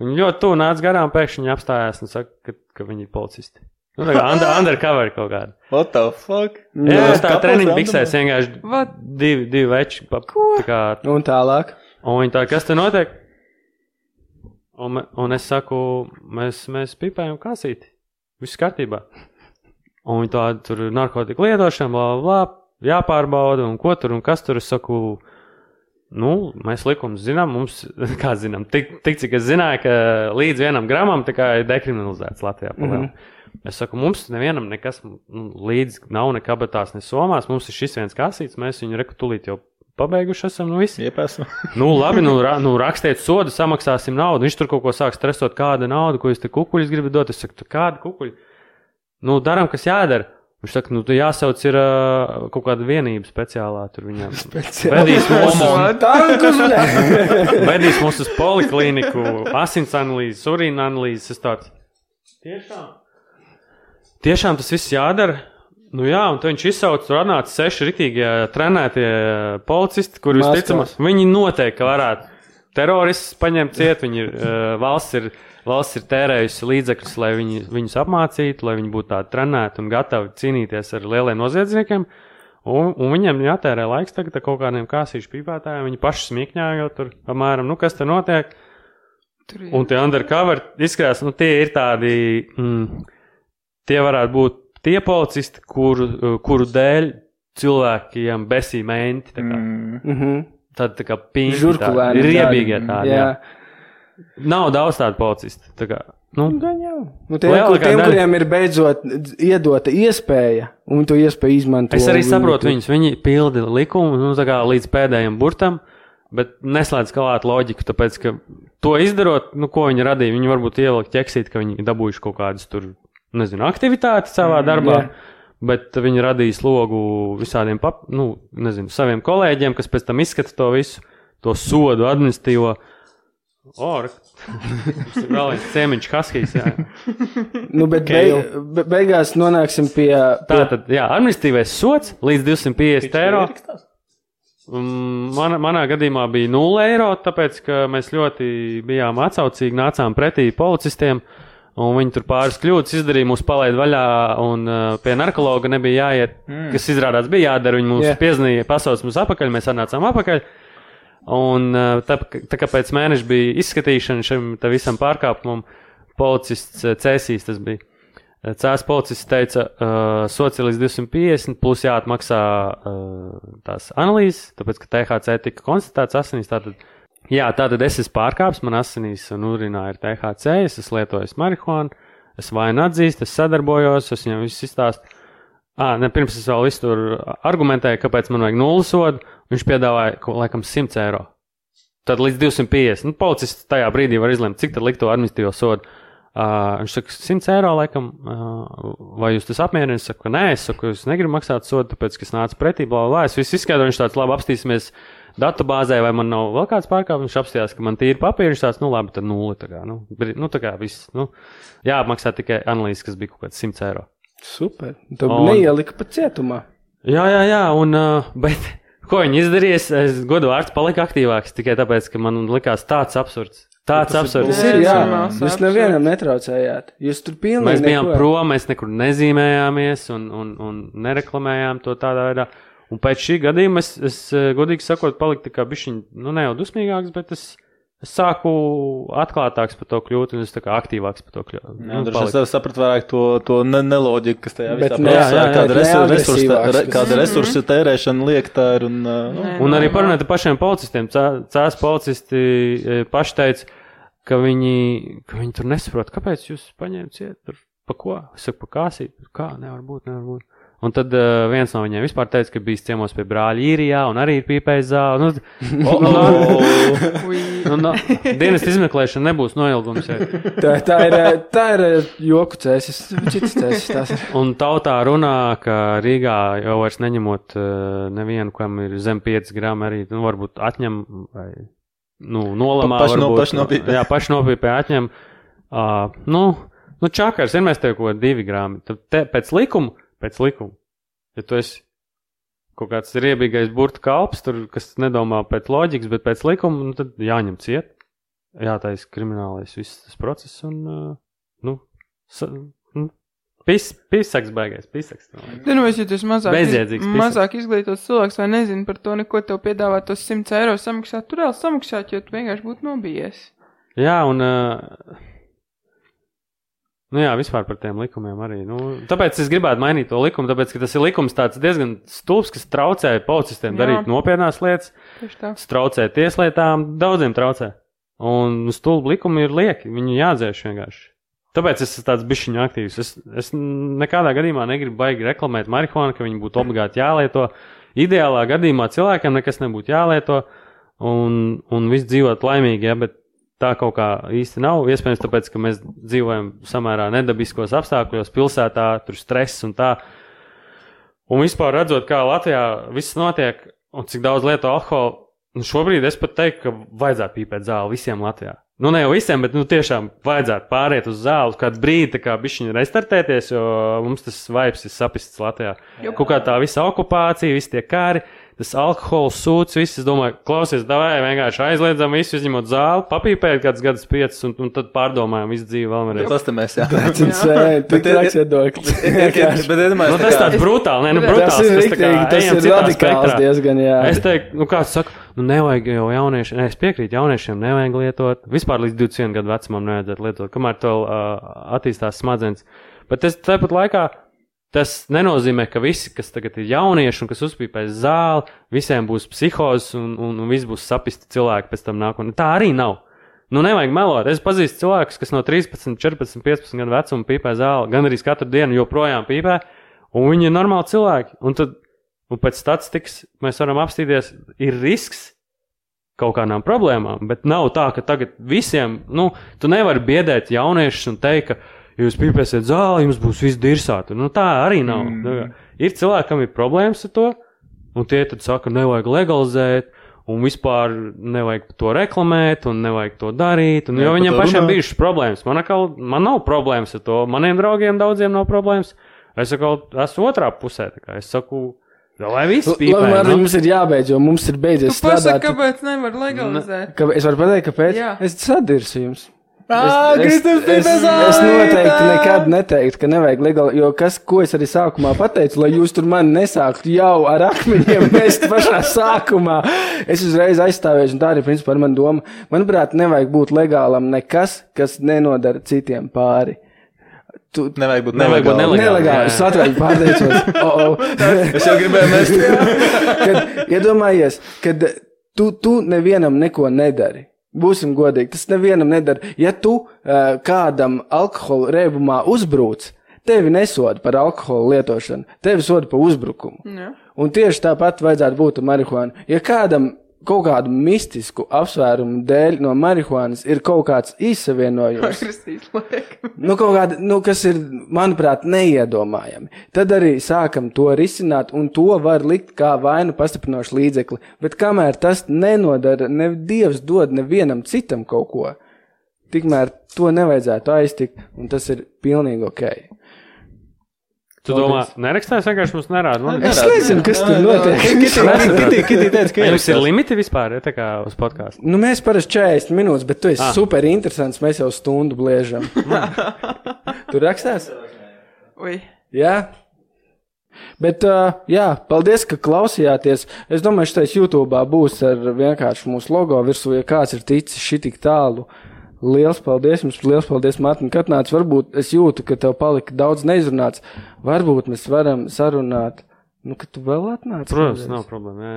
Viņi ļoti tuvu nāca garām, pēkšņi apstājās un saka, ka, ka viņi ir policisti. Nu, tā kā under, undercover kaut kāda. What the fuck? Jā, tas tā treniņa biksēs vienkārši What? divi, divi veči. Pa, tā kā, Un tālāk. un viņi tā, kas te notiek? Un, un es saku, mēs, mēs pipējam kasīti. Viss kārtībā. Un viņi tā tur narkotiku lietošana, bla, bla, bla, jāpārbauda, un ko tur un kas tur. Es saku, nu, mēs likumus zinām, mums, kā zinām, tik, tik cik es zināju, ka līdz vienam gramam tā kā ir dekriminalizēts Latvijā. Mm -hmm. Es saku, mums nevienam nekas nu, līdzi nav ne kabatās, ne somās. Mums ir šis viens kasīts, mēs viņu rekutulīt jau pabeiguši esam, nu visi. Iepēsu. Nu, labi, nu, ra, nu rakstiet sodu, samaksāsim naudu. Viņš tur kaut ko sāk stresot, kāda nauda, ko jūs te kukuļus gribat dot. Es saku, "Tu kāda kukuļa? Nu, darām, kas jādara. Viņš saka, nu, tu jāsauc ir uh, kaut kāda vienība speciālā tur viņam. Vedīs mūs, uz- vedīs mūs uz poliklīniku, asins analīzes, urīna analīzes. Es tāds, tiešām? Tiešām tas viss jādara. Nu jā, un viņš izsauca, tur atnāca seši ritīgie trenētie policisti, kurus Maskās. ticamāk, viņi noteikti varētu teroristus paņemt ciet. Viņi ir, uh, valsts ir, valsts ir tērējusi līdzekļus, lai viņi, viņus apmācītu, lai viņi būtu tādi trenēti un gatavi cīnīties ar lieliem noziedzniekiem. Un, un viņiem jātērē laiks tagad kaut kādiem kāsīšu pīpētājiem. Viņi paši smīkņājo tur, apmēram, nu kas te notiek. Tur ir. Un tie undercover izskatās, nu tie ir tādi, mm, tie varētu būt tie policisti, kuru, kuru dēļ cilvēkiem besī menti. tā kā. Mm. Mhm. Tad tā kā tādi riebīgie tādi. Jā. Jā. Nav daudz tādu policistu. Tā kā, nu, Gan jau. Nu, tie, kur, tiem, daļa- kuriem ir beidzot iedota iespēja, un to iespēju izmanto. es arī viņi saprotu viņus. Viņi pilda likumu nu, kā līdz pēdējiem burtam. Bet neslēdz klāt loģiku, tāpēc, ka to izdarot, nu, ko viņi radīja, viņi varbūt ielikt ķeksīt, ka viņi dabūjuši kaut kādas tur, nezinu, aktivitātes savā darbā. jā. Bet viņi radīja slogu visādiem, pap, nu, nezinu, saviem kolēģiem, kas pēc tam izskata to visu, to sodu administratīvo. O, re- tas ir vēl viens ciemiņš, Haskijs. jā. Nu, bet beig, be, beigās nonāksim pie. pie Tā tad, jā, administratīvais sots līdz 250 eiro. Mm, Man, manā gadījumā bija 0 eiro, tāpēc ka mēs ļoti bijām atsaucīgi, nācām pretī policistiem. Un viņi tur pāris kļūdas izdarīja, mūs palaida vaļā, un uh, pie narkologa nebija jāiet, mm. kas izrādās bija jādara. Viņi mums Jā. yeah. piezīmēja, pasauc mums atpakaļ, mēs atnācām atpakaļ. Un uh, tā, tā kā pēc mēneša bija izskatīšana šim visam pārkāpumam, policists uh, cēsīs tas bija. Uh, Cēlās policists teica, uh, sots ir līdz 250, plus jāatmaksā uh, tās analīzes, tāpēc ka THC tika konstatēts asinīs. Tātad, jā, tātad es esmu pārkāpis, man asinīs un urinā ir THC, es esmu lietojis marihuānu, es vainu atzīstu, es sadarbojos, es viņam visu izstāstu. Ah, ne, pirms es vēl visu tur argumentēju, kāpēc man vajag nulles sodu. Viņš piedāvāja, ko, laikam, 100 eiro. Tad līdz 250. Nu, policists tajā brīdī var izlemt, cik tad likto administratīvo sodu. Uh, viņš saka, 100 eiro, laikam, uh, vai jūs tas apmierina? Es saku, nē, es saku, es negribu maksāt sodu, tāpēc, ka es nācu pretī, bla, bla. Es visu izskaidroju, viņš tāds labi apstīsimies datubāzē, vai man nav vēl kāds pārkāpums. Viņš apstājās, ka man tīri papīri tāds, nu labi, tad nulle. Tā kā, nu, nu, tā kā viss. Nu, jāapmaksā tikai analīzes, kas bija kaut kāds 100 eiro. Super. Tu Un- neielika pat cietumā. Jā, jā, jā, un, uh, bet ko viņi izdarīja? Es, es godu vārds palika aktīvāks tikai tāpēc, ka man likās tāds absurds. Tāds absurds. Tas ir, jā, jūs nevienam netraucējāt. Jūs tur pilnīgi Mēs bijām neko. prom, mēs nekur nezīmējāmies un, un, un nereklamējām to tādā veidā. Un pēc šī gadījuma es, es godīgi sakot, paliku tā kā bišķiņ, nu ne jau dusmīgāks, bet es, es sāku atklātāks par to kļūt un es tā kā aktīvāks par to kļūtu. Jā, droši vien es sapratu vairāk to, to ne, neloģiku, kas tajā Bet visā procesā, kāda resursu, neagresīvāks, re, kāda resursu tērēšana liek tā ir. Un, uh, nu, Un arī parunājot ar pašiem policistiem. Cē- Cēlās policisti e, paši teica, ka viņi, ka viņi tur nesaprot, kāpēc jūs paņēmat ciet. Tur, pa ko? Es saku, pa kāsīt. Kā? Nevar būt, nevar būt. Un tad uh, viens no viņiem vispār teica, ka bijis ciemos pie brāļa īrijā un arī ir pīpējis zāli. Nu, oh, oh, Ui. nu, nu, dienas izmeklēšana nebūs noilgums. Ja. Tā, tā ir, tā ir eh, joku cēsis, citas cēsis. Un tautā runā, ka Rīgā jau vairs neņemot uh, nevienu, kam ir zem 5 gramu, arī nu, varbūt atņem vai nu, nolamā. Pa- paši no- varbūt. paši nopīpē. Jā, paši nopīpē atņem. Uh, nu, nu, čakars, vienmēr tev kaut ko 2 gramu. Tad te, pēc likuma, pēc likuma, ja tu esi kaut kāds riebīgais burtu kalps, tur, kas nedomā pēc loģikas, bet pēc likuma, nu, tad jāņem ciet. Jātaisa kriminālais viss tas process un, nu, sa, nu, pis, pisaks baigais, pisaks. Tu nu, es jūtos mazāk, pisaks. mazāk izglītots cilvēks, vai nezinu par to, neko tev piedāvā tos 100 eiro samaksāt. Tur vēl samaksāt, jo tu vienkārši būtu nobijies. Jā, un. Uh, Nu jā, vispār par tiem likumiem arī. Nu, tāpēc es gribētu mainīt to likumu, tāpēc, ka tas ir likums tāds diezgan stulbs, kas traucē policistiem Jā. darīt nopietnās lietas, tas traucē tieslietām, daudziem traucē. Un stulbi likumi ir lieki, viņi jādzēš vienkārši. Tāpēc es esmu tāds bišķiņu aktīvs. Es, es nekādā gadījumā negribu baigi reklamēt marihuānu, ka viņi būtu obligāti jālieto. Ideālā gadījumā cilvēkiem nekas nebūtu jālieto un, un viss dzīvot laimīgi, ja, bet tā kaut kā īsti nav. Iespējams, tāpēc, ka mēs dzīvojam samērā nedabiskos apstākļos, pilsētā, tur stress un tā. Un vispār redzot, kā Latvijā viss notiek un cik daudz lieto alkoholu, nu šobrīd es pat teiktu, ka vajadzētu pīpēt zāli visiem Latvijā. Nu, ne jau visiem, bet nu, tiešām vajadzētu pāriet uz zāli, kādu brīdi, tā kā bišķiņi restartēties, jo mums tas vibes ir sapists Latvijā. Kaut kā tā visa okupācija, visi tie kari, tas alkohols sūds, viss, es domāju, klausies, davai vienkārši aizliedzam visu, izņemot zāli, papīpēt kāds gadus piecus, un, un tad pārdomājam visu dzīvi vēlreiz. tas te mēs, jā. Tas ir Bet ir- traks iedoklis. Bet iedomājieties, tas tāds brutāli, nē, nu, Tas brutāls. ir tā kā rīktīgi, tas ir radikāls diezgan, jā. Es teiktu, nu, kāds saka, nu, nevajag jau jauniešiem, ne, es piekrītu, jauniešiem nevajag lietot. Vispār līdz 21 gadu vecumam nevajadzētu lietot, kamēr to uh, attīstās smadzenes. Bet tas tāpat laikā. Tas nenozīmē, ka visi, kas tagad ir jaunieši un kas uzpīpēs zāli, visiem būs psihozes un, un, un viss būs sapisti cilvēki pēc tam nākotnē. Tā arī nav. Nu, nevajag melot. Es pazīstu cilvēkus, kas no 13, 14, 15 gadu vecuma pīpē zāli, gan arī katru dienu joprojām pīpē, un viņi ir normāli cilvēki. Un, tad, un pēc statistikas mēs varam apstīties, ir risks kaut kādām problēmām, bet nav tā, ka tagad visiem, nu, tu nevari biedēt jauniešus un teikt, ka, jūs pīpēsiet zāli, jums būs viss dirsāti. Nu, tā arī nav. Mm. Ir cilvēki, kam ir problēmas ar to, un tie tad saka, nevajag legalizēt. Un vispār nevajag to reklamēt, un nevajag to darīt. Un, Jā, jo viņiem pašiem runāt. bijušas problēmas. Man, akal, man nav problēmas ar to. Maniem draugiem daudziem nav problēmas. Es saku, esmu otrā pusē. Es saku, lai viss Labi, pīpē. Mārtiņ, nu. mums ir jābeidz, jo mums ir beidzies Tu pasaki, strādāt. kāpēc nevar legalizēt? Ka, es varu pateikt, kāpēc? Jā. Es sadirsu jums. Ā, es, es, es zāli, noteikti nekad neteiktu, ka nevajag legāli, jo kas, ko es arī sākumā pateicu, lai jūs tur mani nesāktu jau ar akmeņiem mest pašā sākumā. Es uzreiz aizstāvēšu, un tā arī principā ir mana doma. Manuprāt, nevajag būt legālam nekas, kas nenodara citiem pāri. Tu, Nevajag būt Nevajag būt nelegāli. nelegāli. Nelegāli, es atvainoju, pārteicos. Oh, oh. Es jau gribēju mest. kad iedomājies, kad tu, tu nevienam neko nedari. Būsim godīgi, tas nevienam nedara. Ja tu uh, kādam alkohola rēbumā uzbrūc, tevi nesoda par alkohola lietošanu, tevi soda par uzbrukumu. Jā. Un tieši tāpat vajadzētu būt ar marihuānu. Ja kādam kaut kādu mistisku apsvērumu dēļ no marihuānas ir kaut kāds izsavienojums. Nu, kaut kāda, nu, kas ir, manuprāt, neiedomājami. Tad arī sākam to risināt, un to var likt kā vainu pastiprinošu līdzekli. Bet kamēr tas nenodara, ne Dievs dod nevienam citam kaut ko, tikmēr to nevajadzētu aiztikt, un tas ir pilnīgi ok. Tu domā, nerakstās vienkārši mums nerāda. Man Es nezinu, kas tur notiek. Kitī, teica, ka Jums ir limiti vispār, ja tā kā uz podkāstu. Nu, mēs parasti 40 minūtes, bet tu esi Ah. super interesants. Mēs jau stundu bliežam. Tur rakstās? Ui. Jā. Bet, uh, jā, paldies, ka klausījāties. Es domāju, ka šis YouTube būs ar vienkārši mūsu logo virsū, ja kāds ir ticis šī tik tālu. Liels paldies jums, liels paldies, Mārtiņ, ka atnāc. Varbūt es jūtu, ka tev palika daudz neizrunāts. Varbūt mēs varam sarunāt. Nu, ka tu vēl atnāc. Protams, kādreiz. nav problēma.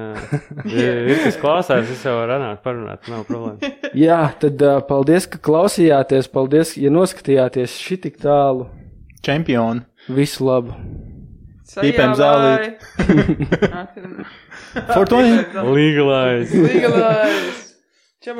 Jā, jā. Ja kas klausās, es jau varu runāt, parunāt, nav problēma. Jā, tad uh, paldies, ka klausījāties. Paldies, ja noskatījāties šī tik tālu. Čempioni. Visu labu! Pīpēm zālī. Fortuni. Legalize. Legalize. Čau.